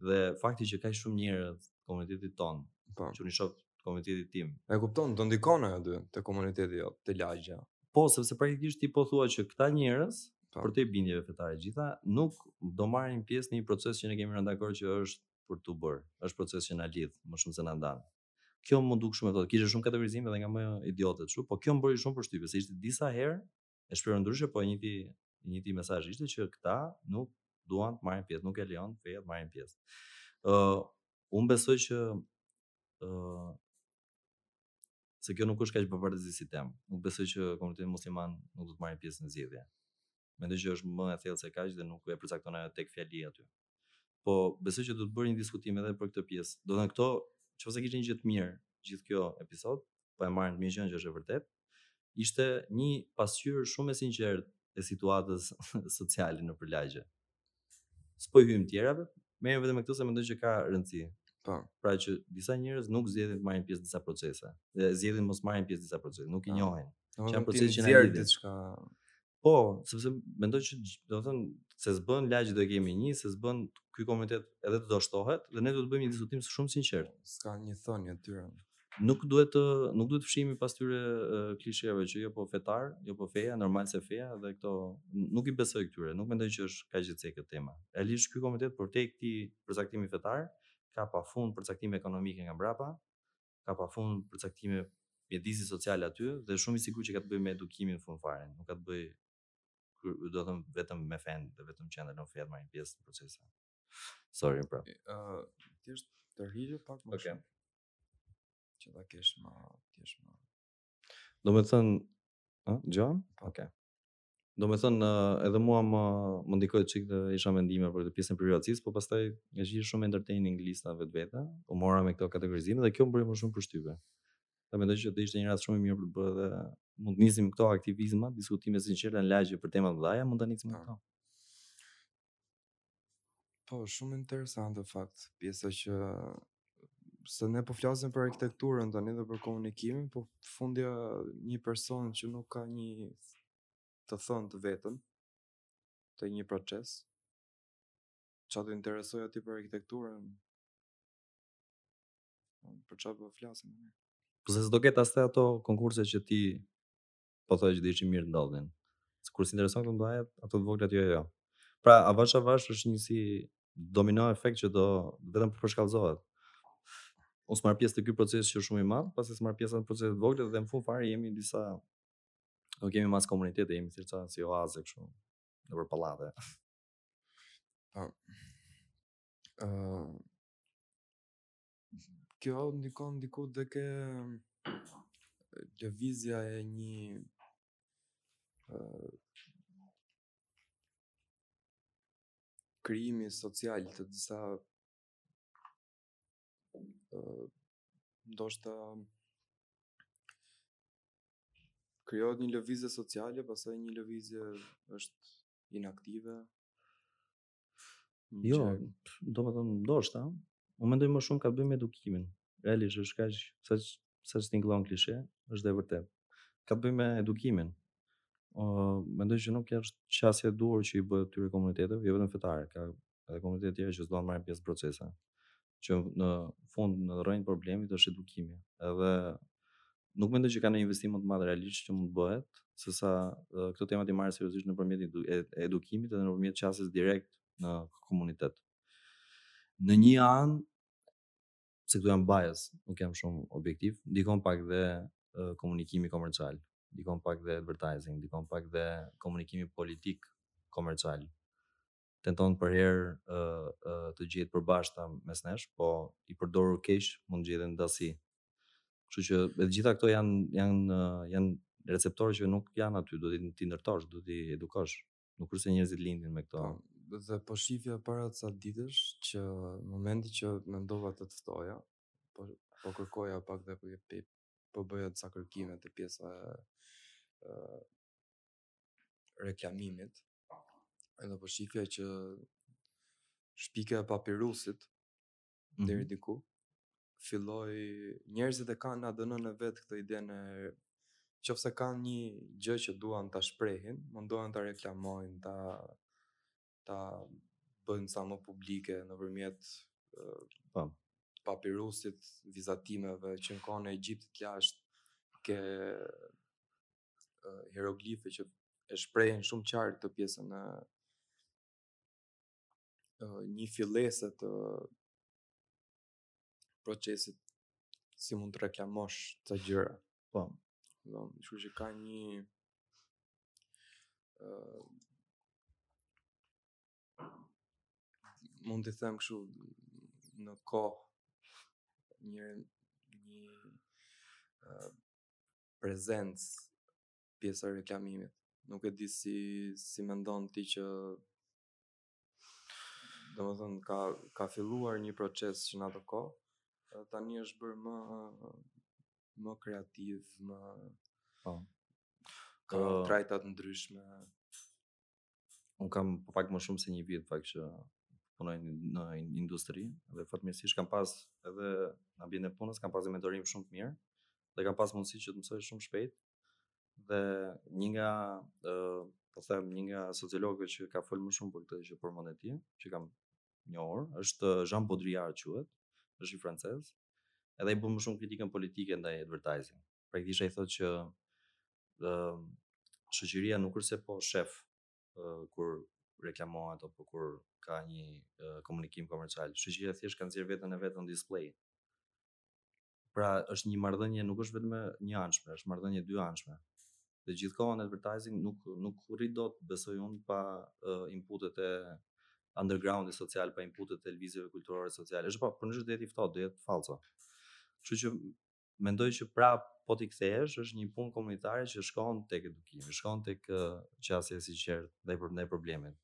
Dhe fakti që kaq shumë njerëz të komunitetit tonë, po. që unë e shoh komuniteti im. E kupton, do ndikon ajo ty te komuniteti jot, te lagja. Po, sepse praktikisht ti po thua që këta njerëz Po. Për te bindjeve fetare gjitha, nuk do marrin pjesë në një proces që ne kemi rënë dakord që është për t'u bërë. Është proces që na lidh, më shumë se na ndan. Kjo më duket shumë, domethënë, kishte shumë kategorizime dhe nga më idiotet kështu, po kjo më bëri shumë përshtypje se ishte disa herë e shprehur ndryshe, po e njëjti i njëjti mesazh ishte që këta nuk duan të marrin pjesë, nuk e lejon feja të marrin pjesë. Ë, uh, unë besoj që ë uh, se kjo nuk është kaq bardhezi si temë. Nuk besoj që komuniteti musliman nuk do të marrë pjesë në zgjedhje. Mendoj që është më e thellë se kaq dhe nuk e përcakton ajo tekfjali aty. Po besoj që do të bëhet një diskutim edhe për këtë pjesë. Domethënë këto, nëse kishte një gjë të mirë gjithë ky episod, po e marrim të mirë që është e vërtetë, ishte një pasqyrë shumë e sinqertë e situatës sociale nëpër lagje. S'po u hyjmë tjerave, merrem vetëm me këtë se mendoj që ka rëndësi. Po. Pra që disa njerëz nuk zgjedhin të marrin pjesë në disa procese. Dhe zgjedhin mos marrin pjesë në disa procese, nuk i po. njohin. Që janë procese që na lidhin. Po, sepse mendoj që domethënë se s'bën lagjen do e kemi një, se s'bën ky komunitet edhe do shtohet dhe ne duhet bëjmë një diskutim shumë të sinqertë. S'ka një thënie aty. nuk duhet të nuk duhet të fshihemi pas tyre klisheve që jo po fetar, jo po feja, normal se feja dhe këto nuk i besoj këtyre, nuk mendoj që është kaq e cekë kjo tema. Realisht ky komunitet përtej këtij përcaktimi fetar ka pafund përcaktime ekonomike nga mbrapa, ka pafund përcaktime mjedisi social aty jam shumë i sigurt që ka të bëjë me edukimin në fund fare, nuk ka të bëjë domethënë vetëm me fenë, dhe vetëm që ndalon feja marrin pjesë në procese. Sorry, bro. Ëh, uh, thjesht tërhiqe pak më okay. shumë. Që ta kesh më, të jesh më. Domethënë, a, gjanë? Po. Oke. Domethënë, edhe mua më, më ndikoi çik dhe isha në mendime për këtë pjesën e privatësisë, po pastaj m'u duk shumë entertaining lista në vetvete, u mora me këto kategorizime dhe kjo më bëri më shumë përshtypje. Dhe mendoj që do ishte një rast shumë i mirë për të bërë dhe mund të nisim këto aktivizma, diskutime të sinqerta në lagje për tema të mëdha, mund ta nisim këtu. Po, shumë interesante në fakt, pjesa që se ne po flasim për arkitekturën tani dhe për komunikimin, po fundja një person që nuk ka një të thënë të vetën te një proces. Ça t'i interesojë atij për arkitekturën? Për ça po flasim? Po se s'do ketë as te ato konkurse që ti po thoje që do ishte mirë të ndodhin. Kur s'i interesojnë këto të mëdha, ato të vogla jo jo. Pra, avash avash është një si domino efekt që domethënë vetëm po përshkallëzohet. Unë s'marr pjesë te ky proces që është shumë i madh, pastaj s'marr pjesë në proceset e vogla dhe në fund fare jemi disa nuk jemi më as komunitet, jemi si çfarë si oazë kështu nëpër pallate. Po. Ëh. Kjo ndikon diku dhe te lëvizja e një krijimi social te disa ndoshta krijohet një lëvizje sociale, pastaj një lëvizje është inaktive. Jo, domethënë, ndoshta, unë mendoj më shumë ka të bëjë me edukimin. Realisht, është kaq, saq, saq tingëllon klishe, është dhe e vërtetë. Ka të bëjë me edukimin. O, mendoj që nuk është qasja e duhur që i bëhet këtyre komuniteteve, jo vetëm fetare, ka edhe komunitete të tjera që s'duan marrin pjesë në procese. që në fund në rrënjë të problemit është edukimi. Edhe nuk mendoj që ka ndonjë investim më të madh realisht që mund të bëhet, sesa këto tema t'i marrë seriozisht nëpërmjet edukimit dhe nëpërmjet qasjes direkt në komunitet. Në një anë se këtu jam bias, nuk jam shumë objektiv, ndikon pak dhe komunikimi komercial, ndikon pak dhe advertising, ndikon pak dhe komunikimi politik komercial. tenton përherë të gjejë të përbashkëta mes nesh, po i përdore keq mund të gjejë dhe ndasi. Kështu që të gjitha këto janë janë janë receptorë që nuk janë aty, do t'i ndërtosh, do t'i edukosh. Nuk është se njerëzit lindin me këto. Po, dhe po shifja para ca ditësh që në momentin që mendova të të ftoja, po po kërkoja pak dhe po po bëja disa kërkime te pjesa e reklamimit, edhe po shifja që shpikja e papirusit, mm -hmm. deri diku, filloi, njerëzit e kanë nga vetë këtë ide në qoftë se kanë një gjë që duan ta shprehin, mundohen ta reklamojnë, ta, ta bëjnë sa më publike nëpërmjet po. papirusit, vizatimeve, që në kohën e Egjiptit të lashtë, ke uh, hieroglife që e shprehin shumë qartë të pjesën e uh, një fillese të procesit si mund të reklamosh ti gjëra. Po. Do, kështu që ka një uh, mund të them kështu në kohë një një uh, prezencë pjesa e reklamimit. Nuk e di si si mendon ti që domethënë, ka, ka filluar një proces që në atë kohë, tani është bërë më, më kreativ, më... Po. Ka uh, trajta të ndryshme. Unë kam pak më shumë se një vit pak që punoj në industri dhe fatmirësisht kam pas edhe në ambientin e punës kam pas një mentorim shumë të mirë dhe kam pas mundësi që të mësoj shumë shpejt dhe një nga ë po them një nga sociologët që ka fol më shumë për këtë që përmende ti, që kam njohur, është Jean Baudrillard quhet, është një francez. Edhe i bën më shumë kritikën politike ndaj advertising. praktikisht ai thotë që ë shoqëria nuk është se po shef kur reklamohet apo kur ka një komunikim komercial. Shoqëria thjesht ka nxjerr veten e vet në display. Pra është një marrëdhënie, nuk është vetëm njëanshme, është marrëdhënie dyanshme. Dhe gjithë kohën advertising nuk nuk rri dot besoj unë pa uh, inputet e undergroundit social, pa inputet e lëvizjeve kulturore sociale. Është pa, po, për ne do jetë i ftohtë, do jetë fallco. Kështu që mendoj që prap po t'i kthehesh është një punë komunitare që shkon tek edukimi, shkon tek qasja e sinqertë ndaj për ndaj problemit.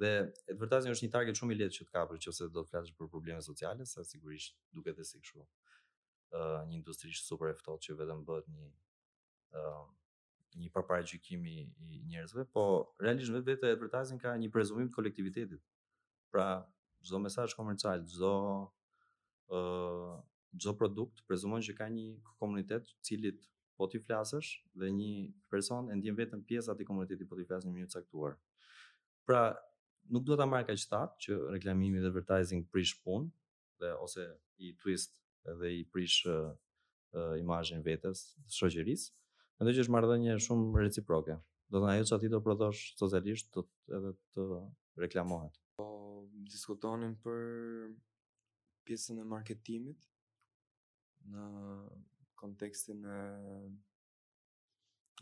Dhe e vërteta është një target shumë i lehtë që të kapësh nëse do të flasësh për probleme sociale, sa sigurisht duket edhe si kështu. Ë uh, një industri super e ftohtë që vetëm bëhet një ë uh, një paragjykim i njerëzve, po realisht vetë vetë advertising ka një prezumim të kolektivitetit. Pra, çdo mesazh komercial, çdo ë uh, çdo produkt prezumon që ka një komunitet të cilit po t'i flasësh dhe një person e ndjen veten pjesë e atij komuniteti po t'i flasësh në mënyrë të caktuar. Pra, nuk duhet ta marr kaq thatë që reklamimi dhe advertising prish punë, dhe ose i twist dhe i prish uh, imazhin vetes, shoqërisë. Mendoj që është marrëdhënie shumë reciproke. Domethënë ajo ça ti do prodhosh socialisht do edhe të reklamohet. Po diskutonim për pjesën e marketimit në kontekstin e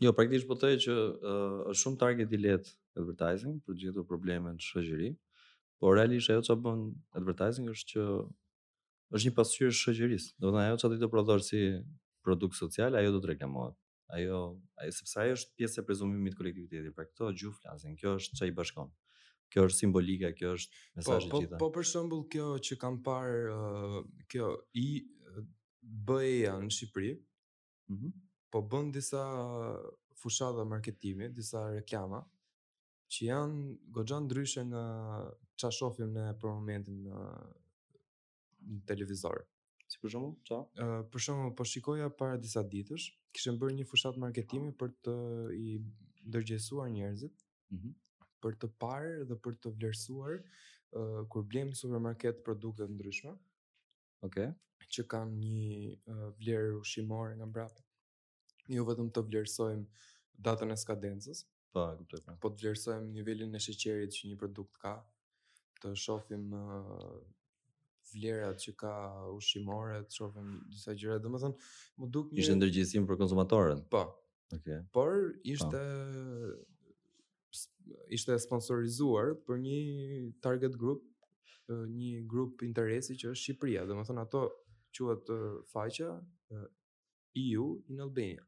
Jo, praktikisht po thoj që uh, është shumë target i lehtë advertising për të gjetur probleme në shoqëri, por realisht ajo çfarë bën advertising është që është një pasqyrë e shoqërisë. Domethënë ajo çfarë do të prodhosh si produkt social, ajo do të reklamohet. Ajo, ajo sepse ajo është pjesë e prezumimit të kolektivitetit, pra këtë gjuhë flasin, kjo është ça i bashkon. Kjo është simbolika, kjo është po, mesazhi po, të gjitha. Po, po për shembull kjo që kam parë uh, kjo BE-ja në Shqipëri, mm -hmm. po bën disa fushada marketimi, disa reklama, që janë goxha ndryshe nga ça shofim ne për momentin në, në televizor. Si për shembull, ça? Uh, për shembull, po shikoja para disa ditësh, kishin bërë një fushatë marketimi për t'i ndërgjegjësuar njerëzit, mm -hmm. për të parë dhe për të vlerësuar uh, kur blejmë në supermarket produkte të ndryshme, Okej. Okay. Që kanë një uh, vlerë ushqimore nga mbrapa. Jo vetëm të vlerësojmë datën e skadencës. Po, e kuptoj. Po, po të vlerësojmë nivelin e sheqerit që një produkt ka, të shohim uh, vlerat që ka ushqimore, të shohim disa gjëra, domethënë, më duket një Ishte ndërgjegjësim për konsumatorin. Po. Okej. Okay. Por ishte po. ishte sponsorizuar për një target group, një grup interesi që është Shqipëria, domethënë ato quhet faqja EU in Albania.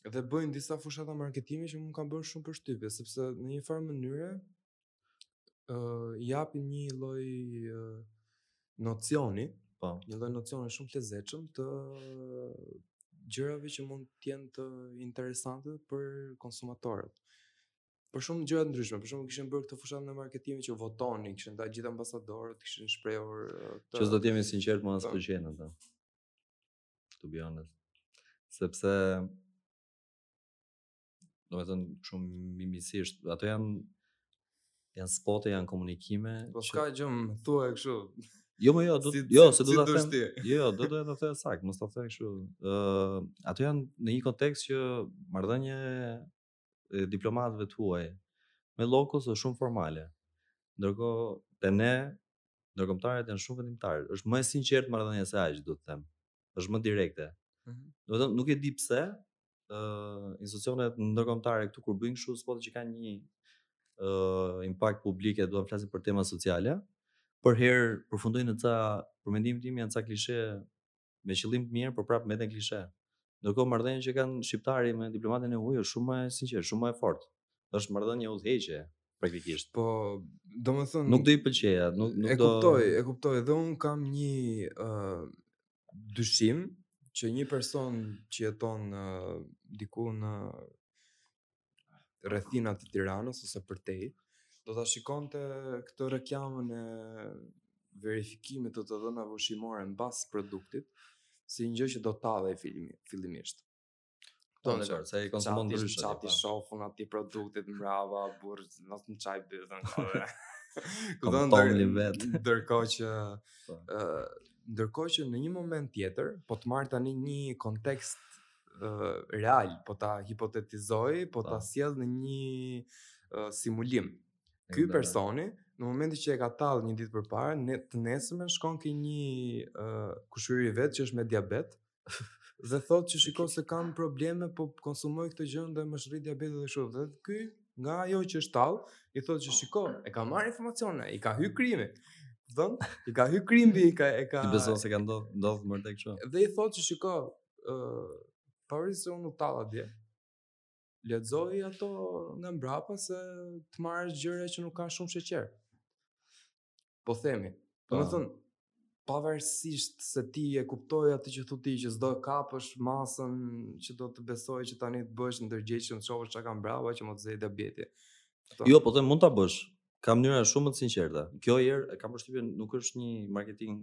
Dhe bëjnë disa fushata marketimi që më kanë bërë shumë përshtypje, sepse në një farë mënyre, i japin një lloj nocioni, po, një lloj nocioni shumë të lezetshëm të gjërave që mund të jenë të interesante për konsumatorët. Për shumë gjëra të ndryshme, për shembull kishin bërë këtë fushatë e marketingut që votoni, kishin të gjithë ambasadorët, kishin shprehur të Që do të jem i sinqertë, më as po. pëlqen atë. To be honest. Sepse domethënë shumë miqësisht, ato janë janë spote, janë komunikime. Po çka që... gjum, thua kështu. Jo, më jo, do, si, jo, se do ta them. Jo, jo, do të ta them saktë, mos ta them kështu. Ë, uh, ato janë në një kontekst që marrëdhënie e diplomatëve të huaj me lokalët është shumë formale. Ndërkohë, te ne ndërkombëtarët janë shumë vendimtarë. Është më e sinqertë marrëdhënia se aq, dua të them. është më direkte. Mm -hmm. Do të nuk e di pse ë uh, institucionet ndërkombëtare këtu kur bëjnë kështu spote që kanë një ë uh, impakt publik e duan flasin për tema sociale, përherë përfundojnë në ca për mendimin tim janë ca klishe me qëllim të mirë, por prapë mbeten klishe. Ndërkohë marrëdhënia që kanë shqiptari me diplomatin e huaj është shumë e sinqertë, shumë e fortë. Është marrëdhënie udhëheqje, praktikisht. Po, domethënë... Nuk do i pëlqeja, nuk, nuk do... E kuptoj, e kuptoj, dhe unë kam një uh, dyshim që një person që jeton uh, diku në rrethinat e Tiranës ose përtej, do ta shikonte këtë reklamën e verifikimit të të dhënave ushqimore mbas produktit, si një gjë që do ta tallte fillimisht. Domethënë, se ai konsumon ndryshe. Ça t'i po. shof unë atij produktit mbrapa, burrë, në të në qaj bërë, në kërë. Këdo në tolli vetë. Ndërkohë që, po. ndërkohë që në një moment tjetër, po të marrë tani një kontekst real, po ta hipotetizoj, po ta po. sjell në një simulim. Ky personi, në momentin që e ka tallë një ditë përpara, në të nesërmen shkon ke një kushëri i vet që është me diabet, dhe thotë që shiko se kam probleme, po konsumoj këtë gjë dhe më shëron diabetin dhe kështu. Dhe ky nga ajo që është tall, i thotë që shiko, e ka marrë informacione, i ka hy krimbi. Domethënë, i ka hy krimbi, i ka e ka Ti beson se ka ndodh, ndodh me të kështu. Dhe i thotë që shiko, ë uh, pavarësisht se unë u talla dje. lexoji ato nga mbrapa se të marrësh gjëra që nuk kanë shumë sheqer. Po themi, do të po. thon pavarësisht se ti e kuptoj atë që thotë ti që s'do të kapësh masën që do të besoj që tani të bësh ndërgjegjshëm të shohësh çka ka mbrapa që mos zej diabeti. Po. Jo, po them mund ta bësh. Ka mënyra shumë më të sinqerta. Kjo BE kam përshtypjen nuk është një marketing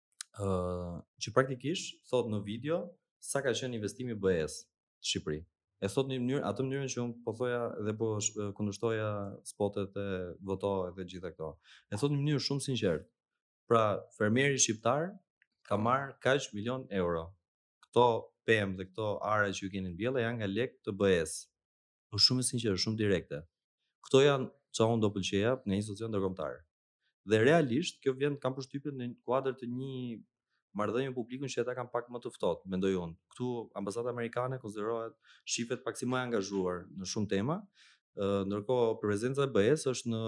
ë që praktikisht thot në video sa ka qenë investimi i BE-s në Shqipëri. E thot në mënyrë atë mënyrën që un po thoja dhe po kundërshtoja spotet voto dhe të gjitha këto. E thot në mënyrë shumë të sinqert. Pra, fermeri shqiptar ka marr kaq milion euro. Këto pemë dhe këto ara që ju keni mbjellë janë nga lek të BE-s. Është shumë e sinqertë, shumë direkte. Këto janë ça un do të pëlqeja nga një institucion ndërkombëtar. Dhe realisht kjo vjen kam përshtypjen në kuadër të një marrëdhënie me publikun që ata kanë pak më të ftohtë, mendoj unë. Këtu ambasada amerikane konsiderohet shifet pak si më e angazhuar në shumë tema, ndërkohë prezenca e BE-së është në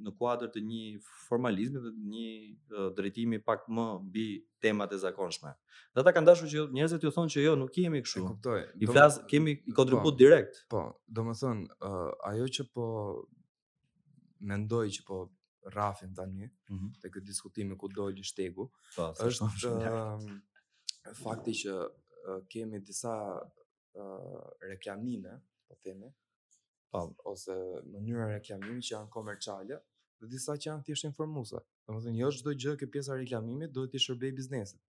në kuadër të një formalizmi dhe një drejtimi pak më mbi temat e zakonshme. Dhe ata kanë dashur që njerëzve t'ju thonë që jo, nuk jemi kështu. E kuptoj. I flas, kemi kontribut po, direkt. Po, domethënë, uh, ajo që po mendoj që po rrahim tani mm -hmm. te ky diskutimi ku doli shtegu po, është fakti që kemi disa reklamime po themi po ose mënyra reklamimi që janë komerciale dhe disa që janë thjesht informuese domethënë jo çdo gjë që është pjesë e reklamimit duhet t'i shërbejë biznesit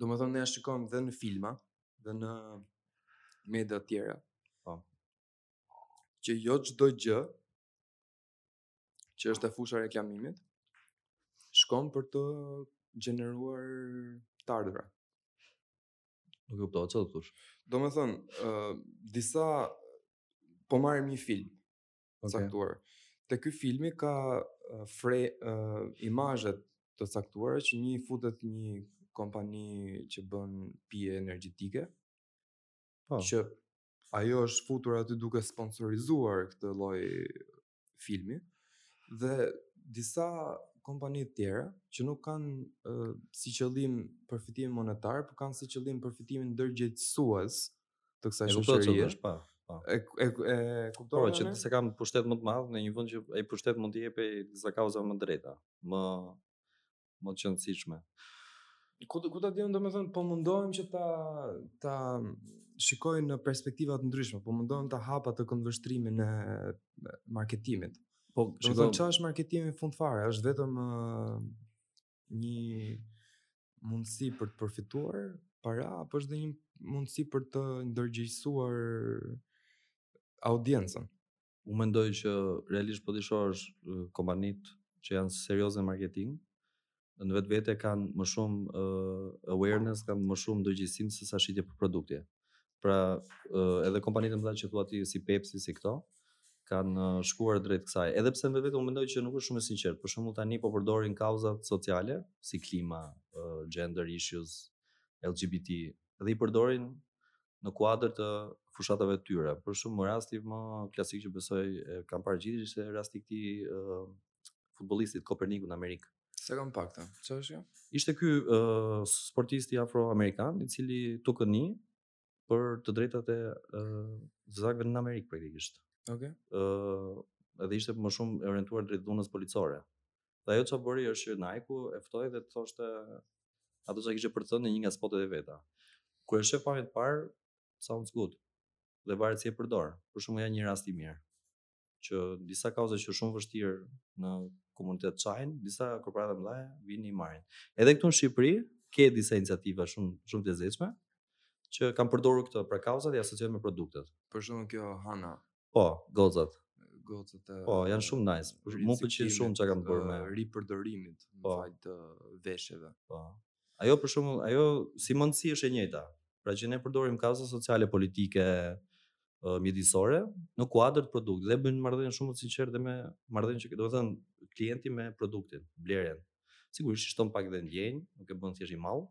domethënë ne shikojmë dhe në filma dhe në media të tjera po që jo çdo gjë që është te fusha e reklamimit shkon për të gjeneruar të ardhura. Nuk e kuptova çfarë thoshe. Domethënë, ë uh, disa po marrim një film të Okay. caktuar. Te ky filmi ka uh, fre uh, imazhe të caktuara që një futet një kompani që bën pije energjetike. Po. Që Ajo është futur aty duke sponsorizuar këtë lloj filmi dhe disa kompani të tjera që nuk kanë uh, si qëllim përfitimin monetar, por kanë si qëllim përfitimin ndërgjegjësues të kësaj shoqërie. Po, po. E e e kuptoj. Po, që se kanë pushtet më të madh në një vend që ai pushtet mund të jepë disa kauza më të drejta, më më të qëndrueshme. Ku ku ta di unë domethën po mundohem që ta ta shikoj në perspektiva të ndryshme, po mundohem ta hap atë këndvështrimin e marketimit. Po, domethënë çfarë është marketimi në fund fare, është vetëm uh, një mundësi për të përfituar para apo është dhe një mundësi për të ndërgjegjësuar audiencën. Unë mendoj që realisht po të shohësh kompanitë që janë serioze në marketing, në vetvete kanë më shumë uh, awareness, kanë më shumë ndërgjegjësim se sa shitje për produkte. Pra, uh, edhe kompanitë e mëdha që thua ti si Pepsi, si këto, kanë uh, shkuar drejt kësaj. Edhe pse në vetvete unë mendoj që nuk është shumë e sinqertë, për shembull tani po përdorin kauzat sociale, si klima, uh, gender issues, LGBT, dhe i përdorin në kuadër të fushatave të tyre. Për shembull rasti më klasik që besoj e kanë parë të gjithë ishte rasti i këtij uh, futbollistit Koperniku në Amerikë. S'e kam parë këtë. Çfarë është kjo? Ishte ky uh, sportisti afroamerikan i cili tha këtë për të drejtat e uh, zezakëve në Amerikë praktikisht. Okej. Okay. Uh, edhe ishte më shumë e orientuar drejt dhunës policore. Dhe ajo që bëri është që Nike e ftoi edhe të thoshte ato që kishte për të thënë në një nga spotet e veta. Kur e shef në pamje të parë, sounds good. Dhe varet si e përdor. Për shembull ja një rast i mirë që disa kauza që shumë vështirë në komunitet çajnë, disa korporata të mëdha vijnë i marrin. Edhe këtu në Shqipëri ke disa iniciativa shumë shumë të lezetshme që kanë përdorur këtë për kauzat dhe i asociojnë me produktet. Për shembull kjo Hana Po, gocat. Gocat e Po, janë shumë nice. Mu pëlqen shumë çfarë kanë bërë me ripërdorimin, po. më fal të veshjeve. Po. Ajo për shembull, ajo si mundësi është e njëjta. Pra që ne përdorim kauza sociale, politike, mjedisore në kuadër të produktit dhe bëjnë marrëdhënie shumë të sinqertë me marrëdhënie që do të ketë klienti me produktin, blerjen. Sigurisht i shton pak dhe ndjenjë, nuk e bën thjesht një mall,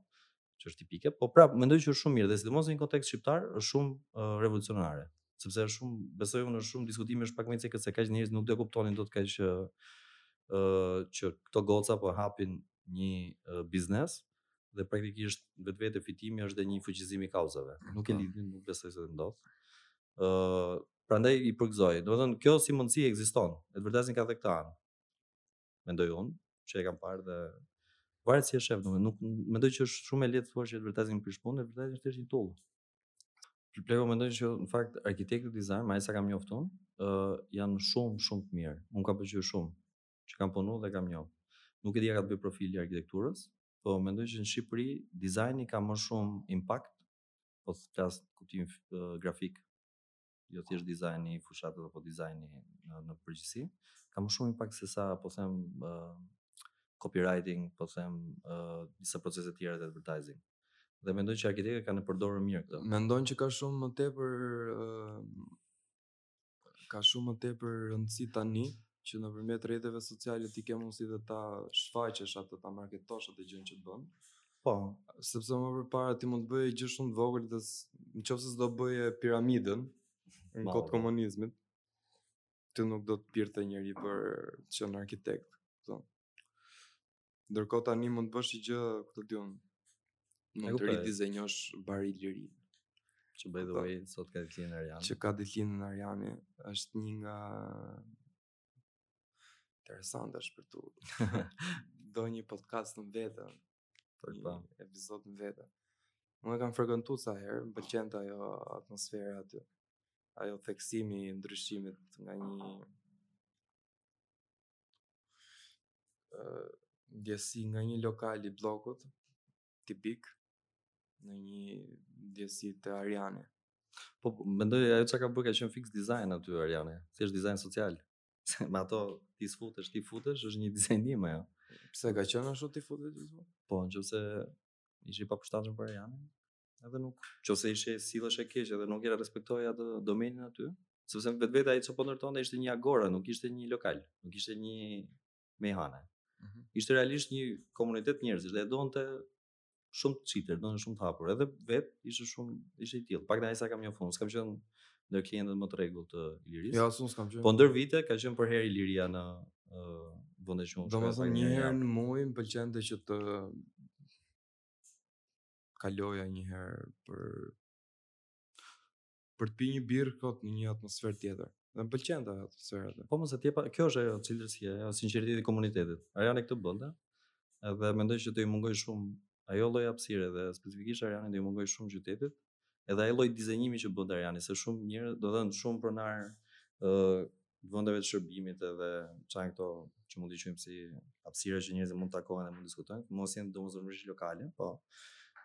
që është tipike, po prap mendoj që është shumë mirë dhe sidomos në një kontekst shqiptar është shumë uh, revolucionare, sepse është shumë besoj unë është shumë diskutimi është pak më i cekët se kaq njerëzit nuk do e kuptonin dot kaq që uh, që këto goca po hapin një uh, biznes dhe praktikisht në vetvete fitimi është dhe një fuqizim i kauzave. Nuk e po. lidhin, nuk besoj se ndodh. ë uh, prandaj i përgëzoj. Domethënë kjo si mundësi ekziston. Advertising ka dhe këtë anë. mendoj unë, që e kam parë dhe varet si e shef, domethënë nuk mendoj që është shumë e lehtë të thuash që advertising prish punë, advertising është një tool. Biles mendoj që në fakt arkitektët dizajn, me sa kam njoftur, ë uh, janë shumë shumë të mirë. Unë kam pëlqyer shumë që kanë punuar dhe kam njohur. Nuk e di a ka të bëjë profili i arkitekturës, po mendoj që në Shqipëri dizajni ka më shumë impakt, po të flas në kuptim uh, grafik. jo thjesht dizajni i fushatës apo dizajni në, në përgjithësi, ka më shumë impakt se sa po them uh, copywriting, po them uh, disa procese të tjera të advertising. Dhe mendoj që arkitektët e kanë përdorur mirë këtë. Mendon që ka shumë më tepër uh, ka shumë më tepër rëndësi tani që nëpërmjet rrjeteve sociale ti ke mundësi dhe ta shfaqesh atë, ta marketosh atë gjën që bën. Po, sepse më përpara ti mund të bëje gjë shumë të vogël dhe në qoftë se s'do bëje piramidën në kohë të komunizmit, ty nuk do të njihte njeri për të qenë arkitekt, këto. Ndërkohë tani mund të bësh një gjë, ku ta di unë, mund të ridizenjosh Bar Ilirinë. Që bëri dhe sot ka ditëlindjen Ariani. Që ka ditëlindjen Ariani, është një nga Interesante është për t'u. Do një podcast në veten. Për pa. Një episod në veten. Unë e kam frekuentuar ca herë, më pëlqente ajo atmosfera aty. Ai theksimi i ndryshimit nga një ndjesi nga një lokal i bllokut tipik në një ndjesi te Ariani. Po mendoj ajo çka ka bërë ka qenë fix dizajn aty Ariani, thjesht dizajn social. Se me ato ti s'futesh, ti futesh, është një dizajnim ajo. Pse ka qenë ashtu ti futesh ti s'futesh? Po, nëse ishe i papërshtatshëm për Arianin, edhe nuk, nëse ishe, silleshe keq edhe nuk e respektoje atë domenin aty, sepse vetvetiu ai çfarë po ndërtonte ishte një agora, nuk ishte një lokal, nuk ishte një mejhane. Mm -hmm. Ishte realisht një komunitet njerëzish dhe e donte shumë të çiltër, e donte shumë të hapur. Edhe vetë ishte shumë ishte i tillë. Pak aq sa e kam njohur, s'kam qenë ndër klientët më të rregullt të Ilirisë. Jo, as unë s'kam qenë. Po ndër vite ka qenë përherë Iliria në ë uh, vende që unë shkoj. Domethënë një herë në muaj më pëlqente që të kaloja një herë për për të pirë një birrë kot në një atmosferë tjetër. Dhe më pëlqente atmosfera aty. Po mos e tjepa, kjo është ajo cilësia, ajo sinqeriteti i komunitetit. Ariani këtë bënte. Edhe mendoj që do i mungojë shumë ajo lloj hapësire dhe specifikisht Ariani do i mungojë shumë qytetit. Edhe ai lloj dizenjimi që bënte Ariani, se shumë njerëz, domethënë shumë pronarë ë vendeve të shërbimit edhe ç'janë këto që mund t'i quajmë si hapësira që njerëzit mund të takohen dhe mund të diskutojnë, të mos jenë domosdoshmërisht lokale, po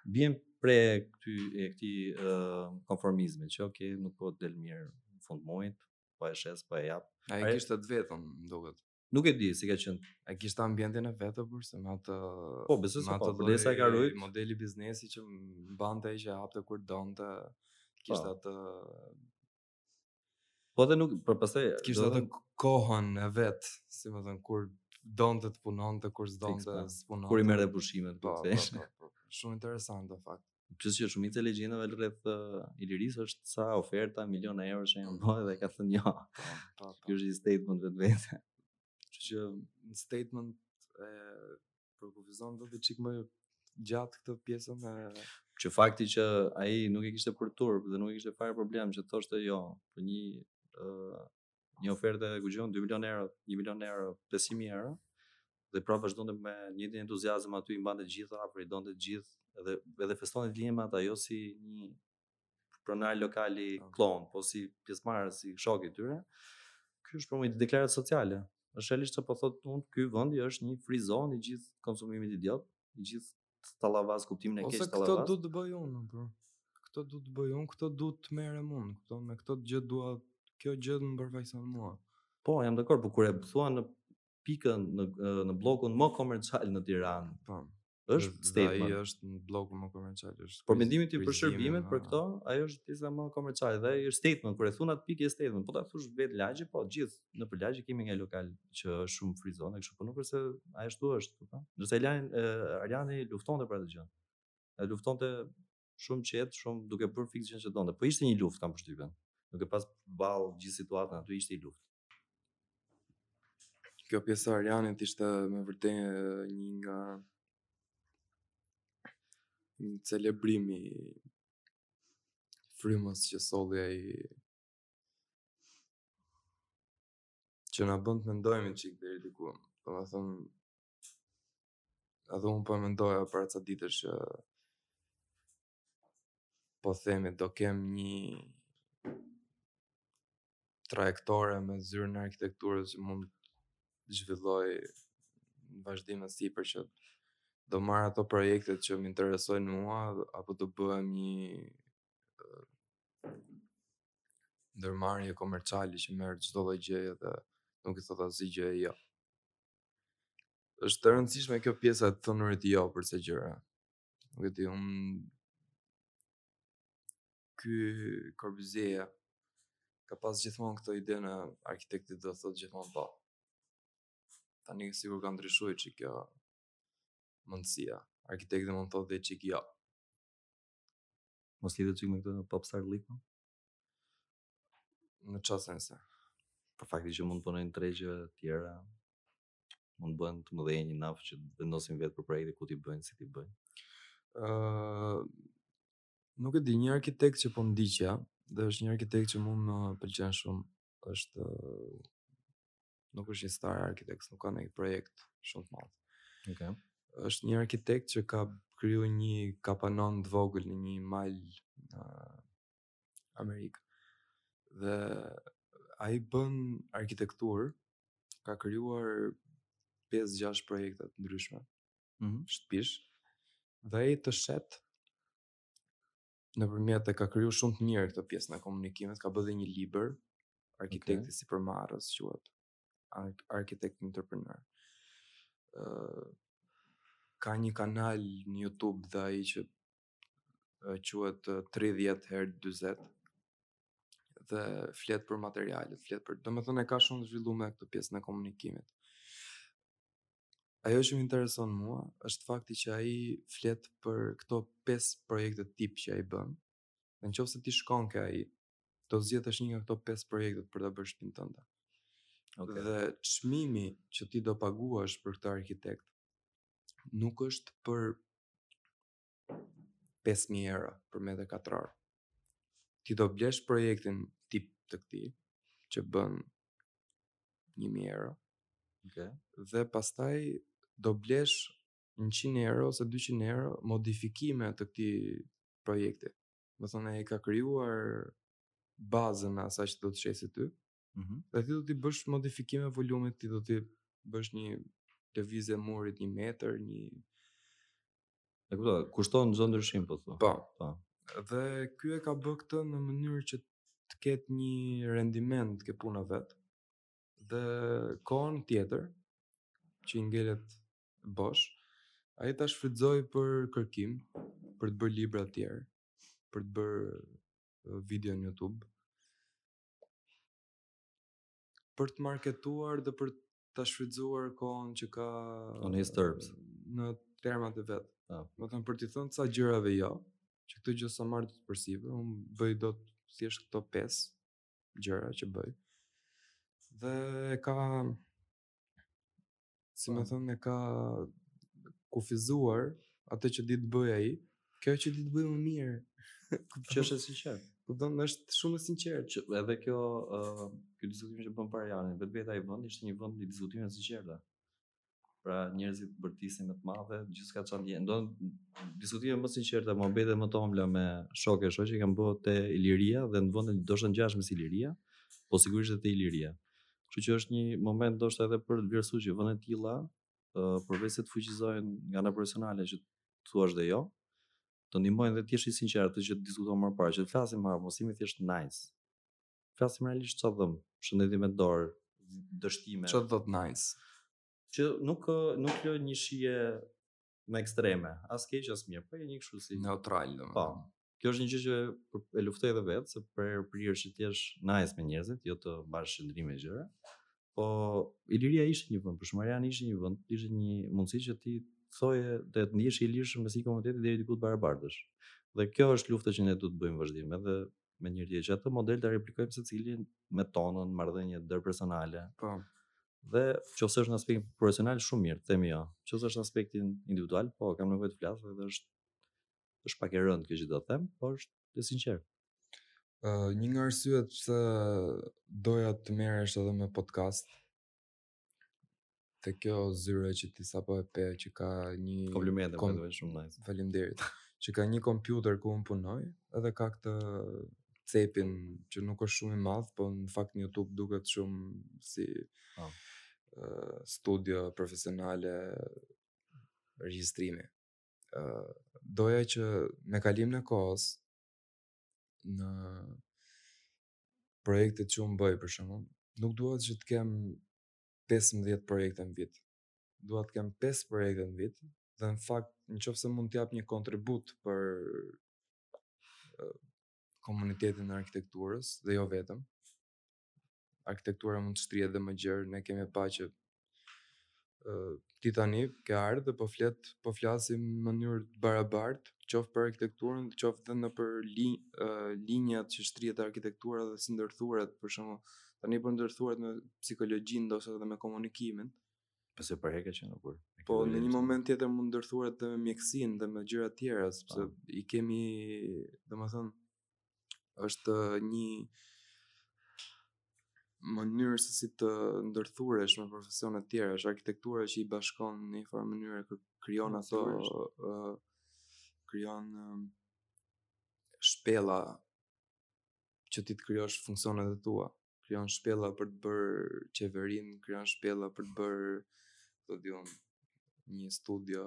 bien pre e këtij, e këtij uh, konformizmi që ok, nuk po të del mirë në fund muajit, po e shes, po e jap. Ai e kishte të vetën, më duket. Nuk e di si ka qenë. A kishte ambientin e vet por se me atë Po, besoj se po, përderisa ka rritur modelin e biznesit që mbante që hapte kur donte, kishte po. atë Po dhe nuk, për pastaj... Kishte atë kohën e vet, si me thënë, kur donte të punonte, kur s'donte, po, s'punonte. Kur i merrte pushimet, po, po, po, po, po. Shumë interesant, në fakt. Se shumica e legjendave rreth uh, Ilirisë është sa oferta, miliona euro që janë bërë dhe ka thënë jo. Kjo është një statement në vetvete. Që një statement e, Përkufizon, do çik më gjatë këtë pjesën e që fakti që ai nuk e kishte për turp dhe nuk e kishte fare problem që thoshte jo për një uh, një ofertë e kujon 2 milionë euro, 1 milion euro, 5000 euro dhe prapë vazhdonte me të njëjtin entuziazëm aty i mbante të gjithë, po i donte të gjithë edhe edhe festonte me ata jo si një pronar lokali apo kllon, po si pjesëmarrës, si shok i tyre. Ky është për mua deklaratë sociale. Është realisht çfarë po thotë unë, ky vendi është një free zone i gjithë konsumimit idiot, i gjithë tallavasë, në kuptimin e keq tallavasë. Ose këtë do të bëj unë, bro. Këtë do të bëj unë, me këtë do të merrem unë, këto, me këtë gjë dua, kjo gjë më përfaqëson mua. Po, jam dakord, por kur e thua në pikën në në bllokun më komercial në Tiranë, po është statement. Ai është në bllokun më komercial, është. Por mendimi ti për shërbimet për këto, ai është pjesa më komerciale dhe ai është statement, kur e thu n' atë pikë është statement, po ta thush në lagje, po të gjithë nëpër lagje kemi nga një lokal që është shumë free zone, kështu po nuk është se ai ashtu është, po. Nëse lajn Arjani luftonte për atë gjë. Ai luftonte shumë qetë, shumë duke bërë fiks gjënë që donte. Po ishte një luftë kam përshtypjen. Duke pas përballë gjithë situatën aty ishte një luftë. Kjo pjesa e Arjanit ishte me vërtet një nga një celebrim i frymës që solli ai që na bën të mendojmë çik deri diku. Domethënë Edhe unë po mendoja para ca ditësh që po themi do kem një trajektore me zyrën e arkitekturës që mund të zhvilloj në vazhdim e sipër që do marrë ato projektet që më interesojnë mua apo do bëhem një ndërmarrje komerciale që merr çdo lloj gjëje dhe nuk i thotë asnjë gjëje jo. Është e rëndësishme kjo pjesa e të thënurit jo për ca gjëra. Nuk e di, unë... Ky Corbusier ka pas gjithmonë këtë idenë arkitekti do të thotë gjithmonë po. Tani sigurisht ka ndryshuar çik kjo mundësia. Arkitekti mund të thotë dhe çik jo. Mos lidhet çik me këtë pop star lipo? Në çfarë sensi? Për faktin që mund të punojnë tregje të tjera, mund të bëhen të mëdhenj enough që vendosin vetë për projekte ku t'i bëjnë, si t'i bëjnë. Ë uh, nuk e di, një arkitekt që po ndiqja, dhe është një arkitekt që mund më pëlqen shumë, është nuk është një star architect, nuk ka ndonjë projekt shumë të madh. Okej. Është një arkitekt që ka kriju një kapanon të vogël në një mal në Amerikë. Dhe ai bën arkitekturë, ka krijuar 5-6 projekte të ndryshme. Mhm. Shtëpish. Dhe ai të shet nëpërmjet e ka kriju shumë të mirë këtë pjesën e komunikimit, ka bërë dhe një libër arkitekti okay. sipërmarrës quhet Ar architect entrepreneur. ë uh, ka një kanal në YouTube dhe ai që quhet 30 herë 40 dhe flet për materialet, flet për, domethënë e ka shumë të zhvilluar këtë pjesën e komunikimit. Ajo që më intereson mua është fakti që ai flet për këto pesë projekte tip që ai bën. Dhe në qoftë se ti shkon ke ai, do të zgjedhësh një nga këto pesë projekte për ta bërë shtëpinë tënde. Okay. Dhe çmimi që ti do paguash për këtë arkitekt nuk është për 5000 euro për metër katror. Ti do blesh projektin tip të këtij që bën 1000 euro. Okej. Dhe pastaj do blesh 100 euro ose 200 euro modifikime të këtij projekti. Domethënë ai ka krijuar bazën e asaj që do të të shesë ty. Mm -hmm. Dhe ti do t'i bësh modifikime volumit, ti do t'i bësh një lëvizje murit një metër, një... E kuptova, kushton çdo ndryshim, po po. Po. Dhe kjo e ka bë këtë në mënyrë që të ketë një rendiment ke puna e vet. Dhe kohën tjetër që i ngelet bosh, ai ta shfrytëzojë për kërkim, për të bërë libra të tjerë, për të bërë video në YouTube për të marketuar dhe për ta shfrytëzuar kohën që ka on his terms në termat e vet. Po. Domethënë për t'i thënë ca gjërave jo, që këtë gjë s'e marr dot përsipër, un bëj dot thjesht këto pesë gjëra që bëj. Dhe ka si me thënë, e ka kufizuar atë që di të bëjë ai, kjo që di të bëjë më mirë. Kjo është e sinqertë. Po domethënë është shumë e sinqertë. Që edhe kjo, uh, ky diskutim që bëmë për Arjanin, vetë vetë ai vend, ishte një vend i diskutimeve të sinqerta. Pra njerëzit bërtisin me të madhe, gjithçka që ndjenin. Domethënë diskutimet më të sinqerta dhe muhabetet më të ëmbla me shokë e shoqe që i kam bërë te Iliria dhe në vende ndoshta të ngjashme si Iliria, po sigurisht dhe te Iliria. Kështu që është një moment ndoshta edhe për të vlerësuar që vende të tilla, uh, përveç se të fuqizojnë nga ana profesionale që të thuash dhe jo, të ndihmojnë dhe të jesh i sinqertë, atë që diskutuam më parë, që të flasim hapur, mos jemi thjesht nice. Flasim realisht çfarë dhemb, shëndeti mendor, dështime. Çfarë do të nice? Që nuk nuk lë një shije më ekstreme, as keq as mirë, po je një kështu si neutral domethënë. Po. Kjo është një gjë që e luftoj edhe vetë, se përherë prirem që të jesh nice me njerëzit, jo të mbash qëndrime gjëra. Po Iliria ishte një vend, por shpesh Arjan ishte një vend, ishte një mundësi që ti thoje dhe të ndihesh i lirshëm mes një komuniteti deri diku të barabartësh. Dhe kjo është lufta që ne duhet të bëjmë vazhdimisht, edhe me një tjetër që atë model ta replikojmë secili me tonën, marrëdhëniet ndërpersonale. Po. Dhe nëse është në aspektin profesional shumë mirë, themi jo. Nëse është në aspektin individual, po kam nevojë të flas dhe është është pak e rëndë kjo që do të them, por është e sinqertë. Uh, një nga arsyet pse doja të merresha edhe me podcast Te kjo zyra që ti sapo e pe, që ka një... Komplimente, kom... më shumë nice. Faleminderit. që ka një kompjuter ku unë punoj, edhe ka këtë cepin që nuk është shumë i madh, po në fakt në YouTube duket shumë si oh. uh, studio profesionale regjistrimi. Uh, doja që me kalimin e kohës, në projektet që unë bëj për shembull, nuk dua që të kem 15 projekte në vit. Dua të kem 5 projekte në vit, dhe në fakt, në qoftë se mund të jap një kontribut për komunitetin e arkitekturës dhe jo vetëm. Arkitektura mund të shtrihet dhe më gjerë, ne kemi pa që ti tani ke ardhur dhe po flet, po flasim në mënyrë të barabartë, qoftë për arkitekturën, qoftë dhe nëpër linj, uh, linjat që shtrihet arkitektura dhe si ndërthuret, për shembull, tani po ndërthuret me psikologjinë, ndoshta dhe me komunikimin, Se përherë ka qenë kur? Po në një moment tjetër mund ndërthuret dhe me mjekësinë dhe me gjëra të tjera, sepse po. i kemi, domethënë, është një mënyrë se si të ndërthuresh me profesione të tjera, është arkitektura që i bashkon në një farë mënyre, krijon ato uh, krijon uh, shpella që ti të krijosh funksionet e tua. krijon shpella për të bërë qeverin, krijon shpella për të bërë të bërë një studio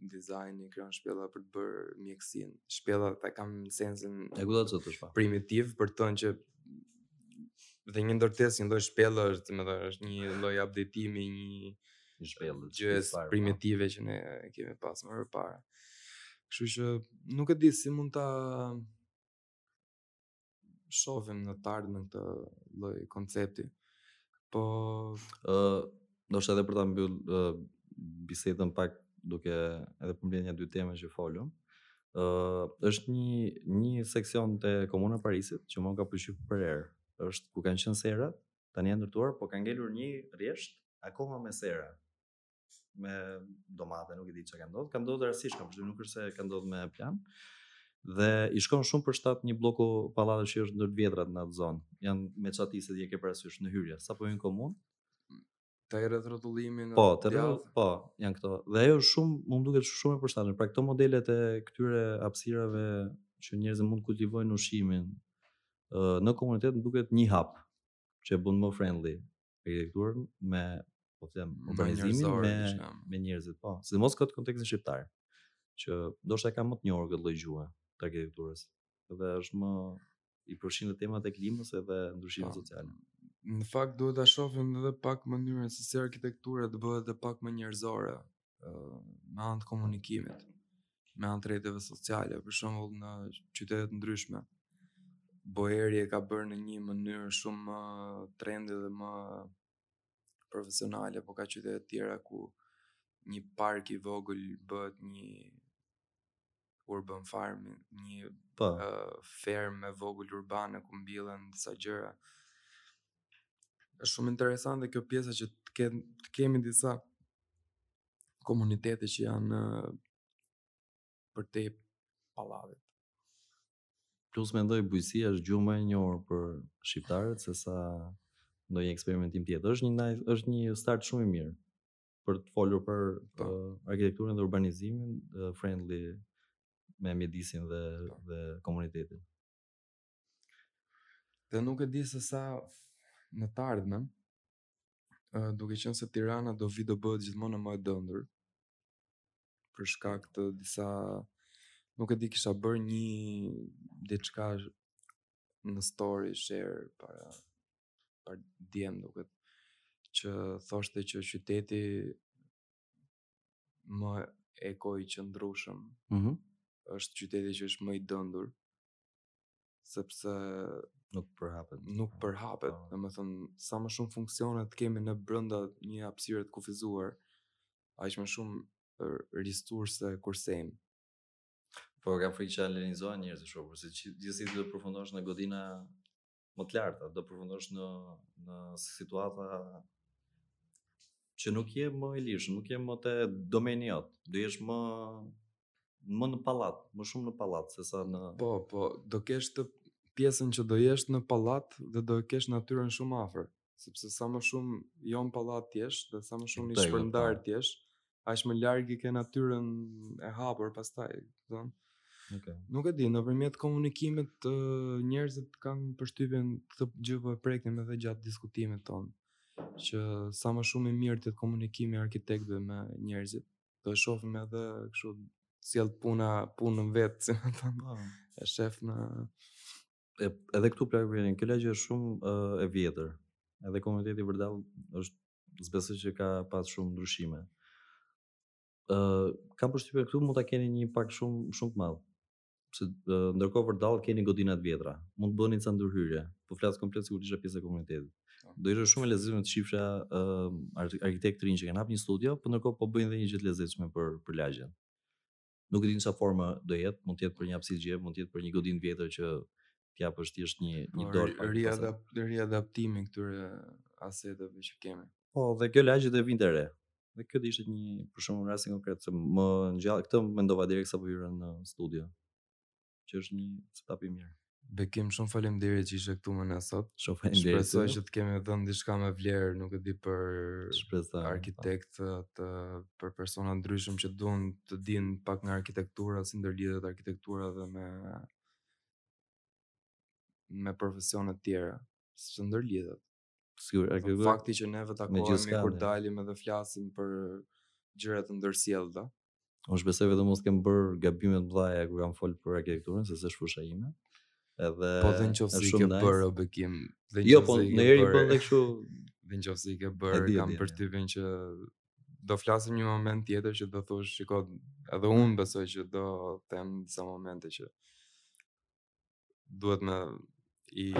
dizajni, krijon shpella për të bërë mjekësin. Shpella ta kam në sensin e kuptoj çfarë. Primitiv për të thënë që dhe një ndërtesë, një lloj shpella është, më thënë, është një lloj updatimi, i një shpelle që është po. primitive që ne kemi pas më parë. Kështu që nuk e di si mund ta shohim në të ardhmen këtë lloj koncepti. Po ë uh, ndoshta edhe për ta mbyll uh, bisedën pak duke edhe përmbledh një dy tema që folëm. ë uh, është një një seksion te Komuna e Parisit që më ka pëlqyer përherë. Është ku kanë qenë serat, tani janë ndërtuar, po ka ngelur një rresht akoma me sera. me domate, nuk e di çka ka ndodhur. Ka ndodhur rastësisht, kam përshtypjen nuk është se ka ndodhur me plan. Dhe i shkon shumë për shtat një bloku pallatesh që është ndër të vjetrat në atë zonë. Jan me çatiset që ke parasysh në hyrje, sapo hyn te Komuna. Te rrethrrotullimi. Po, te rreth, po, janë këto. Dhe ajo është shumë, më duket shumë e përshtatshme. Pra këto modelet e këtyre hapësirave që njerëzit mund të kultivojnë ushqimin në komunitet, më duket një hap që e bën më friendly arkitekturën me po të them urbanizimin me me njerëzit po sidomos në këtë kontekstin shqiptar që ndoshta e ka më të njohur këtë lloj gjuhe të arkitekturës dhe është më i përfshirë në temat e klimës edhe ndryshimit po. social në fakt duhet ta shohim edhe pak mënyrën se si arkitektura të bëhet edhe pak më njerëzore me anë të komunikimit, me anë të rrjeteve sociale, për shembull në qytete të ndryshme. Boeri e ka bërë në një mënyrë shumë më trendi dhe më profesionale, po ka qytete të tjera ku një park i vogël bëhet një urban farming, një po. fermë e vogël urbane ku mbillen disa gjëra. Është shumë interesante kjo pjesa që të, ke, të kemi disa komunitete që janë për te pallatet. Plus mendoj bujqësia është gjuhë më e njohur për shqiptarët se sa ndonjë një eksperimentim tjetër. është një, është një start shumë i mirë. për të folur për po. arkitekturën dhe urbanizimin friendly me mjedisin dhe po. dhe komunitetin. Dhe nuk e di se sa në të ardhmen, duke qenë se Tirana do vi do bëhet gjithmonë më e dendur për shkak të disa nuk e di kisha bërë një diçka në story share para pardje më duket që thoshte që qyteti më eko i qëndrueshëm mm -hmm. është qyteti që është më i dëndur sepse nuk përhapet nuk përhapet domethënë sa më shumë funksione të kemi në brënda një hapësire të kufizuar aq më shumë resurse kursejmë Po kam frikë që alienizohen njerëzit shumë, por se gjithsesi do të përfundosh në godina më të larta, do përfundosh në në situata që nuk je më i lirshëm, nuk je më te domeni yt. Do jesh më më në pallat, më shumë në pallat se sa në Po, po, do kesh atë pjesën që do jesh në pallat dhe do e kesh natyrën shumë afër. sepse sa më shumë jo në pallat të jesh dhe sa më shumë i shpërndar po. të jesh, aq më larg i ke natyrën e hapur pastaj, domethënë. Okay. Nuk e di, nëpërmjet komunikimit te njerëzit kam përshtypjen këtë gjë po e preknim edhe gjatë diskutimit tonë që sa më shumë i mirë të jetë komunikimi i arkitektëve me njerëzit. Do e shohim edhe kështu sjell puna punën vet, si më thon. Po. E shef në e, edhe këtu pra vini kjo lagje është shumë uh, e vjetër. Edhe komuniteti vërdall është besoj që ka pas shumë ndryshime. Ë uh, kam përshtypjen këtu mund ta keni impakt shumë shumë të madh. Se uh, ndërkohë vërdall keni godina të vjetra. Mund të bëni ca ndërhyrje. Po flas komplet sikur të isha pjesë e komunitetit. Do ishte shumë e lezetshme të shifsha uh, arkitektë të rinj që kanë hapur një studio, por ndërkohë po bëjnë edhe një gjë të lezetshme për për lagjen. Nuk e di në sa forma do jetë, mund të jetë për një hapësirë gjë, mund të jetë për një godinë të vjetër që të jap është thjesht një një po, dorë për riadap, riadaptimin e këtyre aseteve që kemi. Po, dhe kjo lagje do vinte re. Dhe kjo do ishte një për shembull rast konkret se më ngjall këtë mendova direkt sapo hyra në studio. që është një setup i mirë. Bekim, shumë faleminderit që ishe këtu me ne sot. Shumë faleminderit. Shpresoj që të kemi dhënë diçka me vlerë, nuk e di për shpresoj arkitektët për persona të ndryshëm që duan të dinë pak nga arkitektura, si ndërlidhet arkitektura dhe me me profesione të tjera, si ndërlidhet. Sigur, e ke bërë. Fakti që neve takohemi kur dalim edhe flasim për gjëra të ndërsjellta. Unë shpresoj vetëm mos kem bërë gabime të mëdha kur kam fol për arkitekturën, se s'është fusha ime. Edhe Po dhe në qoftë se i ke bërë o Bekim, dhe jo, po, nëse i ke bërë. Jo, po njeriu bën dhe kështu. Dhe në qoftë se i ke bërë, kam përshtypjen që do flasim një moment tjetër që do thosh, shiko, edhe unë besoj që do them disa momente që duhet me i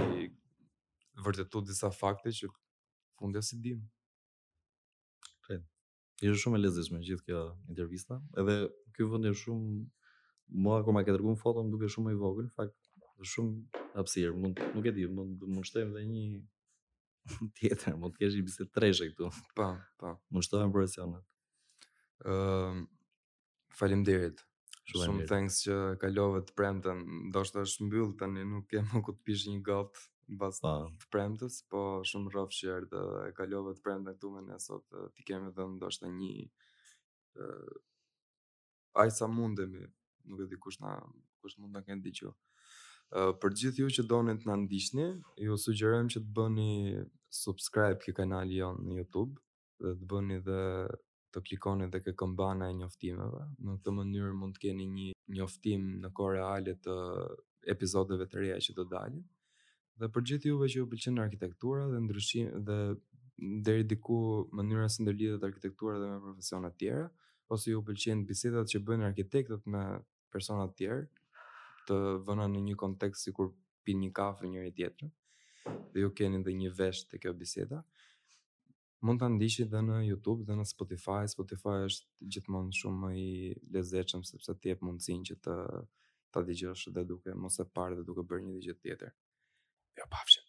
vërtetu disa fakte që fundja s'i dim. Okay. Ishte shumë e lezetshme gjithë kjo intervista, edhe ky vendi është shumë, mua kur ma ke tregu në foto, m'u duk shumë i vogël, fakt është shumë hapësirë, mund, nuk e di, mund, mund të shtojmë dhe një tjetër, mund të kesh një bisedë treshe këtu. Po, po. Mund të shtojmë profesionet. Uh, Faleminderit. Shumë thanks që kalove të premten. Ndoshta është mbyllur tani, nuk ke më ku të pish një gotë mbas po. të premtes, po shumë rrofsh që erdhe e e kalove të premten këtu me ne sot. T'i kemi dhënë ndoshta një ë ai sa mundemi, nuk e di kush na kush mund ta kenë dëgjuar. Uh, për gjithë ju që doni të na ndiqni, ju sugjerojmë që të bëni subscribe ke kanali jonë në YouTube, dhe të bëni dhe të klikoni dhe ke këmbana e njoftimeve. Në këtë mënyrë mund të keni një njoftim në kohë reale të episodeve të reja që do dalin. Dhe për gjithë juve që ju pëlqen arkitektura dhe ndryshim dhe deri diku mënyra si ndërlidhet arkitektura dhe me profesione të tjera, ose ju pëlqen bisedat që bëjnë arkitektët me persona të tjerë, të vëna në një kontekst sikur pinë një kafe njëri-tjetrin, dhe ju keni dhe një vesh te kjo biseda, mund ta ndiqni dhe në Youtube dhe në Spotify. Spotify është gjithmonë shumë më i lezetshëm, sepse të jep mundësinë që ta dëgjosh dhe duke mos e parë dhe duke bërë një gjë tjetër. Ju pafshim.